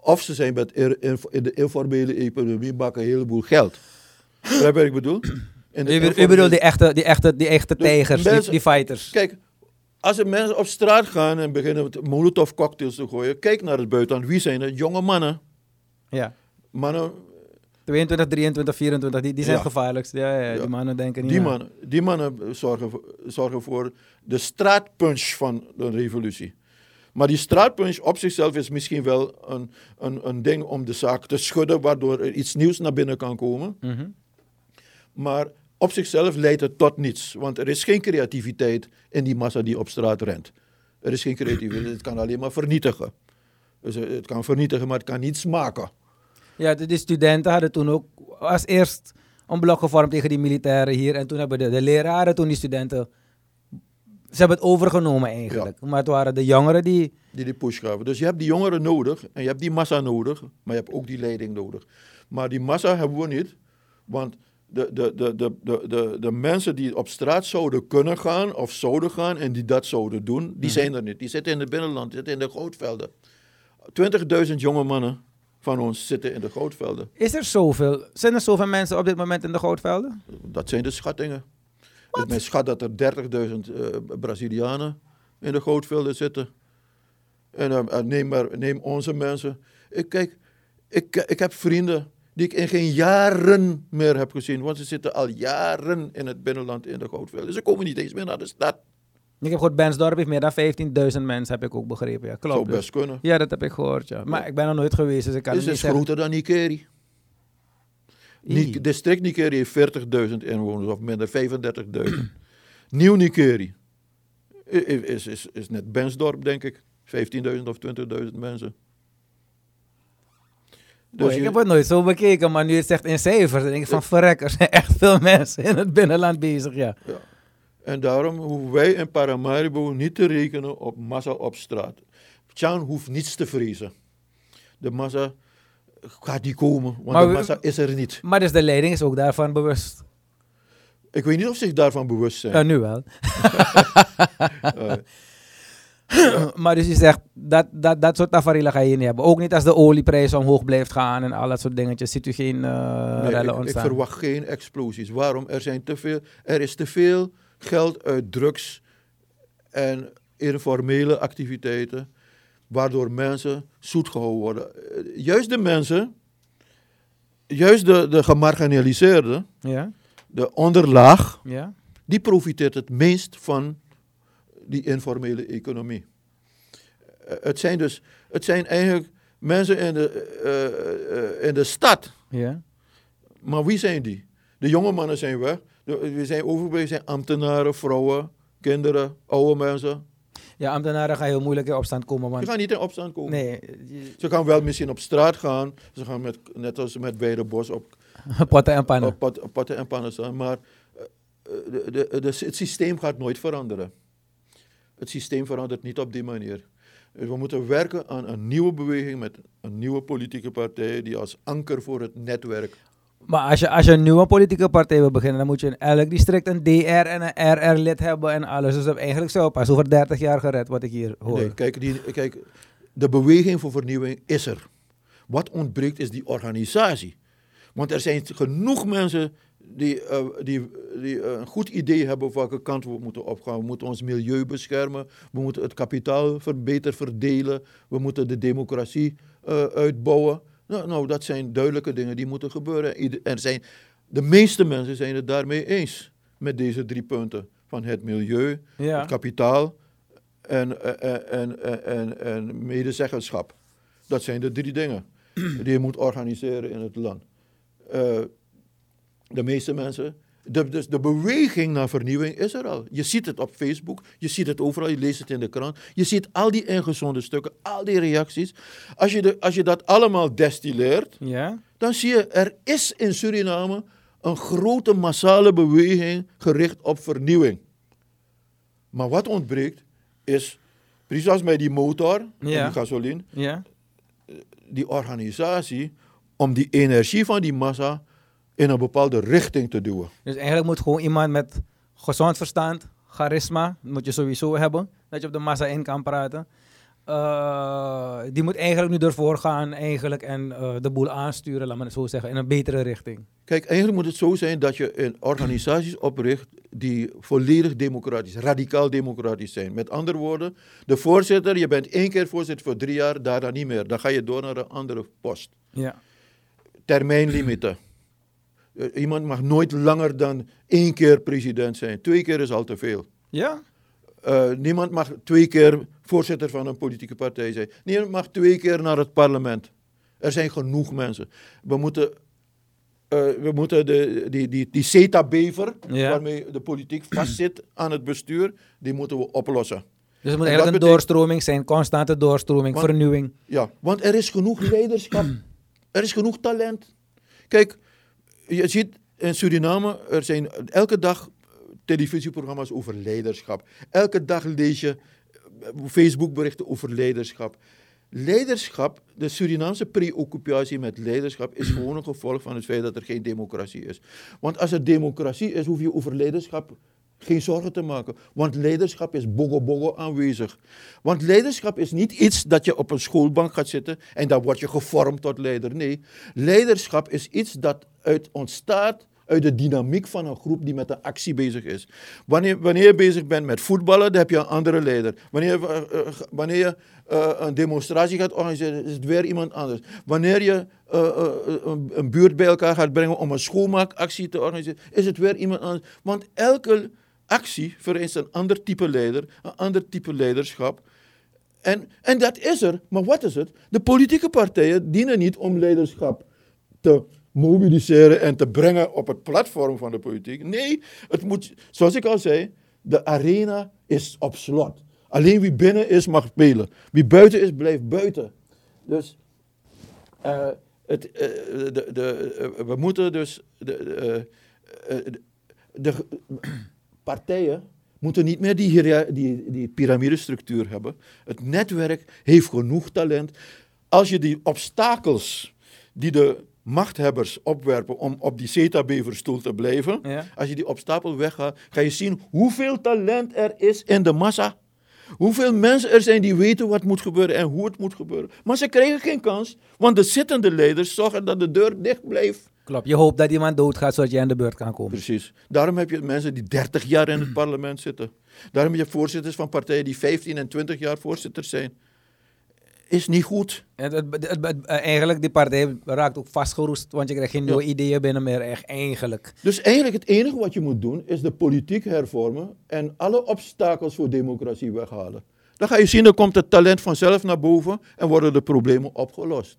[SPEAKER 3] Of ze zijn met in de informele economie, maken een heleboel geld. Begrijp je wat ik bedoel?
[SPEAKER 1] U, u die echte, die echte, die echte
[SPEAKER 3] Dus
[SPEAKER 1] tijgers, die fighters.
[SPEAKER 3] Kijk, als er mensen op straat gaan en beginnen met molotov cocktails te gooien, kijk naar het buitenland. Wie zijn het? Jonge mannen.
[SPEAKER 1] Ja.
[SPEAKER 3] Mannen
[SPEAKER 1] 22, 23, 24, die, die zijn
[SPEAKER 3] Ja.
[SPEAKER 1] het gevaarlijkst. Ja, ja,
[SPEAKER 3] Ja.
[SPEAKER 1] Die mannen denken niet
[SPEAKER 3] Die
[SPEAKER 1] na.
[SPEAKER 3] mannen, die mannen zorgen, voor- zorgen voor de straatpunch van de revolutie. Maar die straatpunch op zichzelf is misschien wel een, een, een ding om de zaak te schudden, waardoor er iets nieuws naar binnen kan komen.
[SPEAKER 1] Mhm.
[SPEAKER 3] Maar op zichzelf leidt het tot niets, want er is geen creativiteit in die massa die op straat rent. Er is geen creativiteit, het kan alleen maar vernietigen. Dus eh, het kan vernietigen, maar het kan niets maken.
[SPEAKER 1] Ja, de, studenten hadden toen ook als eerst een blok gevormd tegen die militairen hier. En toen hebben de, de leraren, toen die studenten, ze hebben het overgenomen eigenlijk. Maar het waren de jongeren die,
[SPEAKER 3] die die push gaven. Dus je hebt die jongeren nodig en je hebt die massa nodig, maar je hebt ook die leiding nodig. Maar die massa hebben we niet, want de, de, de, de, de, de, de mensen die op straat zouden kunnen gaan of zouden gaan en die dat zouden doen, die zijn er niet. Die zitten in het binnenland, die zitten in de goudvelden. 20.000 jonge mannen van ons zitten in de goudvelden.
[SPEAKER 1] is er zoveel, zijn er zoveel mensen op dit moment in de goudvelden?
[SPEAKER 3] Dat zijn de schattingen. Men schat dat er 30.000 eh, Brazilianen in de goudvelden zitten. En eh, eh, neem, maar, neem onze mensen. Ik, kijk, ik, ik heb vrienden die ik in geen jaren meer heb gezien. Want ze zitten al jaren in het binnenland in de goudvelden. Ze komen niet eens meer naar de stad.
[SPEAKER 1] Ik heb gehoord, Bensdorp heeft meer dan 15.000 mensen, heb ik ook begrepen. Ja, klopt.
[SPEAKER 3] Zou
[SPEAKER 1] dus.
[SPEAKER 3] best kunnen.
[SPEAKER 1] Ja, dat heb ik gehoord, ja. Maar ik ben er nooit geweest, dus ik kan
[SPEAKER 3] Het
[SPEAKER 1] het
[SPEAKER 3] is groter dan Nikeri.
[SPEAKER 1] Ii.
[SPEAKER 3] Ni- district Nikeri heeft 40.000 inwoners, of minder, 35.000. Nieuw Nikeri is, is, is net Bensdorp, denk ik. 15.000 of 20.000 mensen. Dus
[SPEAKER 1] Oh, ik heb het nooit zo bekeken, maar nu je het zegt in cijfers, dan denk ik van verrek, er zijn echt veel mensen in het binnenland bezig, ja.
[SPEAKER 3] ja. En daarom hoeven wij in Paramaribo niet te rekenen op massa op straat. Chan hoeft niets te vrezen. De massa gaat niet komen, want
[SPEAKER 1] Maar
[SPEAKER 3] de massa is er niet.
[SPEAKER 1] Maar dus de leiding is ook daarvan bewust.
[SPEAKER 3] Ik weet niet of ze zich daarvan bewust zijn.
[SPEAKER 1] Ja, nu wel.
[SPEAKER 3] Eh,
[SPEAKER 1] maar dus je zegt, dat, dat, dat soort tafereelen ga je niet hebben. Ook niet als de olieprijs omhoog blijft gaan en al dat soort dingetjes. Ziet u geen
[SPEAKER 3] Nee,
[SPEAKER 1] rellen
[SPEAKER 3] ik, ik
[SPEAKER 1] ontstaan?
[SPEAKER 3] verwacht geen explosies. Waarom? Er, zijn te veel, er is te veel geld uit drugs en informele activiteiten, waardoor mensen zoet gehouden worden. Eh, Juist de mensen, juist de, de gemarginaliseerden,
[SPEAKER 1] Ja,
[SPEAKER 3] de onderlaag,
[SPEAKER 1] ja.
[SPEAKER 3] die profiteert het meest van die informele economie. Eh, Het zijn dus, het zijn eigenlijk mensen in de, eh, eh, in de stad.
[SPEAKER 1] Ja.
[SPEAKER 3] Maar wie zijn die? De jonge mannen zijn weg. We zijn overgebleven zijn ambtenaren, vrouwen, kinderen, oude mensen.
[SPEAKER 1] Ja, ambtenaren gaan heel moeilijk in opstand komen.
[SPEAKER 3] Ze
[SPEAKER 1] Want,
[SPEAKER 3] gaan niet in opstand komen.
[SPEAKER 1] nee, je-
[SPEAKER 3] Ze gaan wel misschien op straat gaan. Ze gaan met, net als met Weiderbos op,
[SPEAKER 1] potten en pannen.
[SPEAKER 3] op pot- op potten en pannen staan. Maar de, de, de, het systeem gaat nooit veranderen. Het systeem verandert niet op die manier. Dus we moeten werken aan een nieuwe beweging met een nieuwe politieke partij die als anker voor het netwerk.
[SPEAKER 1] Maar als je, als je een nieuwe politieke partij wil beginnen, dan moet je in elk district een DR en een RR-lid hebben en alles. Dus dat eigenlijk zo pas over 30 jaar gered, wat ik hier hoor.
[SPEAKER 3] Nee, kijk, die, kijk, de beweging voor vernieuwing is er. Wat ontbreekt is die organisatie. Want er zijn genoeg mensen die, eh, die, die eh, een goed idee hebben op welke kant we moeten opgaan. We moeten ons milieu beschermen. We moeten het kapitaal beter verdelen. We moeten de democratie eh, uitbouwen. Nou, nou, dat zijn duidelijke dingen die moeten gebeuren. Er zijn, de meeste mensen zijn het daarmee eens met deze drie punten. Van het milieu,
[SPEAKER 1] Ja.
[SPEAKER 3] het kapitaal en, en, en, en, en, en medezeggenschap. Dat zijn de drie dingen die je moet organiseren in het land. De meeste mensen. De, dus de beweging naar vernieuwing is er al. Je ziet het op Facebook, je ziet het overal, je leest het in de krant. Je ziet al die ingezonde stukken, al die reacties. Als je, de, als je dat allemaal destilleert,
[SPEAKER 1] Ja?
[SPEAKER 3] dan zie je, er is in Suriname een grote massale beweging gericht op vernieuwing. Maar wat ontbreekt is, precies als met die motor, en die gasoline,
[SPEAKER 1] Ja?
[SPEAKER 3] die organisatie om die energie van die massa in een bepaalde richting te duwen.
[SPEAKER 1] Dus eigenlijk moet gewoon iemand met gezond verstand, charisma, moet je sowieso hebben, dat je op de massa in kan praten. Eh, die moet eigenlijk nu ervoor gaan eigenlijk en eh, de boel aansturen, laat maar het zo zeggen, in een betere richting.
[SPEAKER 3] Kijk, eigenlijk moet het zo zijn dat je een organisaties opricht die volledig democratisch, radicaal democratisch zijn. Met andere woorden, de voorzitter, je bent één keer voorzitter voor drie jaar, daarna niet meer. Dan ga je door naar een andere post.
[SPEAKER 1] Ja.
[SPEAKER 3] termijnlimieten. Eh, Iemand mag nooit langer dan één keer president zijn. Twee keer is al te veel.
[SPEAKER 1] Ja?
[SPEAKER 3] Eh, niemand mag twee keer voorzitter van een politieke partij zijn. Niemand mag twee keer naar het parlement. Er zijn genoeg mensen. We moeten, eh, we moeten de, die, die, die CETA-bever,
[SPEAKER 1] Ja.
[SPEAKER 3] waarmee de politiek vastzit aan het bestuur, die moeten we oplossen.
[SPEAKER 1] Dus het moet
[SPEAKER 3] En
[SPEAKER 1] eigenlijk een
[SPEAKER 3] betekent-
[SPEAKER 1] doorstroming zijn, constante doorstroming,
[SPEAKER 3] Want-
[SPEAKER 1] vernieuwing.
[SPEAKER 3] Ja, want er is genoeg leiderschap. er is genoeg talent. Kijk, je ziet in Suriname, er zijn elke dag televisieprogramma's over leiderschap. Elke dag lees je eh, Facebook-berichten over leiderschap. Leiderschap, de Surinaamse preoccupatie met leiderschap is gewoon een gevolg van het feit dat er geen democratie is. Want als er democratie is, hoef je over leiderschap geen zorgen te maken. Want leiderschap is bogo-bogo aanwezig. Want leiderschap is niet iets dat je op een schoolbank gaat zitten en dan word je gevormd tot leider. Nee, leiderschap is iets dat uit ontstaat uit de dynamiek van een groep die met een actie bezig is. Wanneer, wanneer je bezig bent met voetballen, dan heb je een andere leider. Wanneer, eh, eh, wanneer je eh, een demonstratie gaat organiseren, is het weer iemand anders. Wanneer je een, een buurt bij elkaar gaat brengen om een schoonmaakactie te organiseren, is het weer iemand anders. Want elke actie vereist een ander type leider, een ander type leiderschap. En, en dat is er, maar wat is het? De politieke partijen dienen niet om leiderschap te mobiliseren en te brengen op het platform van de politiek. Nee, het moet, zoals ik al zei, de arena is op slot. Alleen wie binnen is mag spelen. Wie buiten is, blijft buiten. Dus eh, het, eh, de, de, eh, we moeten dus de, de, partijen moeten niet meer die, die, die piramidestructuur hebben. Het netwerk heeft genoeg talent. Als je die obstakels die de machthebbers opwerpen om op die CETA-beverstoel te blijven,
[SPEAKER 1] Ja.
[SPEAKER 3] als je die obstakel weggaat, ga je zien hoeveel talent er is in de massa. Hoeveel mensen er zijn die weten wat moet gebeuren en hoe het moet gebeuren. Maar ze krijgen geen kans, want de zittende leiders zorgen dat de deur dicht blijft.
[SPEAKER 1] Klopt. Je hoopt dat iemand doodgaat zodat jij aan de beurt kan komen.
[SPEAKER 3] Precies. Daarom heb je mensen die 30 jaar in het parlement zitten. Daarom heb je voorzitters van partijen die 15 en 20 jaar voorzitter zijn. Is niet goed.
[SPEAKER 1] Het, het, eh, eigenlijk, die partij raakt ook vastgeroest, want je krijgt geen nieuwe ideeën binnen meer, echt eigenlijk.
[SPEAKER 3] Dus eigenlijk het enige wat je moet doen is de politiek hervormen en alle obstakels voor democratie weghalen. Dan ga je zien, dan komt het talent vanzelf naar boven en worden de problemen opgelost.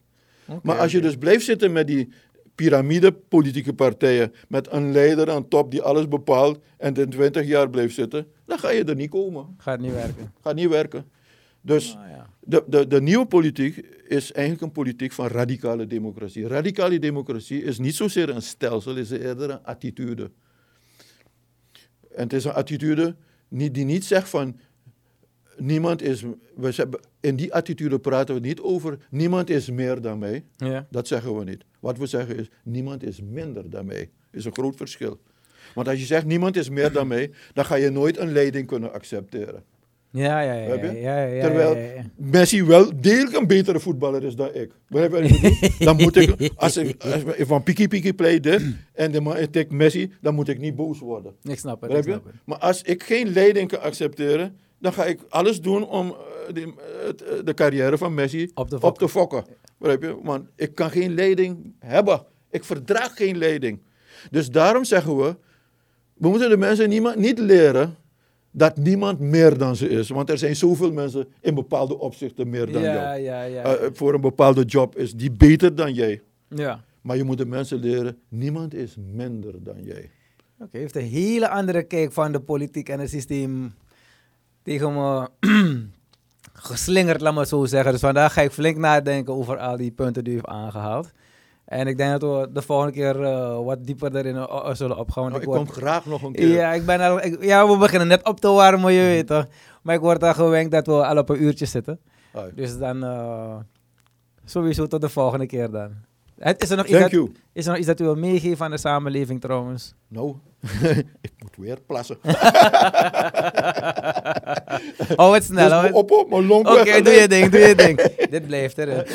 [SPEAKER 3] Maar als je dus blijft zitten met die piramide politieke partijen, met een leider aan top die alles bepaalt en in 20 jaar blijft zitten, dan ga je er niet komen.
[SPEAKER 1] Gaat niet werken.
[SPEAKER 3] Gaat niet werken. Dus
[SPEAKER 1] Ah, ja.
[SPEAKER 3] de, de, de nieuwe politiek is eigenlijk een politiek van radicale democratie. Radicale democratie is niet zozeer een stelsel, is eerder een attitude. En het is een attitude die niet zegt van niemand is. We hebben, in die attitude praten we niet over niemand is meer dan mij.
[SPEAKER 1] Ja.
[SPEAKER 3] Dat zeggen we niet. Wat we zeggen is niemand is minder dan mij. is een groot verschil. Want als je zegt niemand is meer dan mij, dan ga je nooit een leiding kunnen accepteren.
[SPEAKER 1] Ja, ja, ja. Ja, ja,
[SPEAKER 3] Terwijl. Messi wel degelijk een betere voetballer is dan ik. Ik? Dan moet ik, als ik, als ik van Piki Piki play dit en de man tikt Messi, dan moet ik niet boos worden.
[SPEAKER 1] Ik snap het. Ik snap.
[SPEAKER 3] Maar als ik geen leiding kan accepteren, dan ga ik alles doen om eh, die- het, eh, de carrière van Messi
[SPEAKER 1] Op te
[SPEAKER 3] op te fokken. Begrijp je? Want ik kan geen leiding hebben. Ik verdraag geen leiding. Dus daarom zeggen we, we moeten de mensen niemand, niet leren dat niemand meer dan ze is. Want er zijn zoveel mensen in bepaalde opzichten meer dan
[SPEAKER 1] Ja,
[SPEAKER 3] jou.
[SPEAKER 1] ja, ja.
[SPEAKER 3] Eh, voor een bepaalde job is die beter dan jij.
[SPEAKER 1] ja.
[SPEAKER 3] Maar je moet de mensen leren, niemand is minder dan jij.
[SPEAKER 1] Oké, heeft een hele andere kijk van de politiek en het systeem tegen me geslingerd, laat maar zo zeggen. Dus vandaag ga ik flink nadenken over al die punten die u heeft aangehaald. En ik denk dat we de volgende keer eh, wat dieper erin eh, zullen opgaan. want
[SPEAKER 3] Nou, ik
[SPEAKER 1] word-
[SPEAKER 3] kom graag nog een keer.
[SPEAKER 1] ja, ik ben al, ik- ja, we beginnen net op te warmen, je weet toch. Maar ik word al gewenkt dat we al op een uurtje zitten. Dus dan eh, sowieso tot de volgende keer dan. Het- Is er, nog iets dat, is er nog iets dat u wil meegeven aan de samenleving trouwens?
[SPEAKER 3] Nou, ik moet weer plassen.
[SPEAKER 1] Oh, het snel.
[SPEAKER 3] Dus op, op, mijn long
[SPEAKER 1] Oké, doe je ding, doe je ding. Dit blijft erin.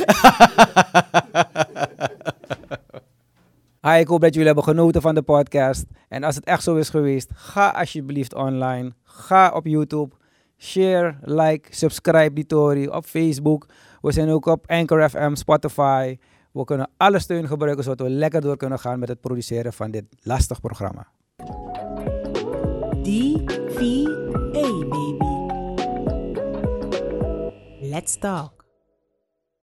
[SPEAKER 1] Hi, ik hoop dat jullie hebben genoten van de podcast. En als het echt zo is geweest, ga alsjeblieft online. Ga op YouTube. Share, like, subscribe die Tory op Facebook. We zijn ook op Anchor FM, Spotify. We kunnen alle steun gebruiken zodat we lekker door kunnen gaan met het produceren van dit lastig programma.
[SPEAKER 2] DVA, baby. Let's talk.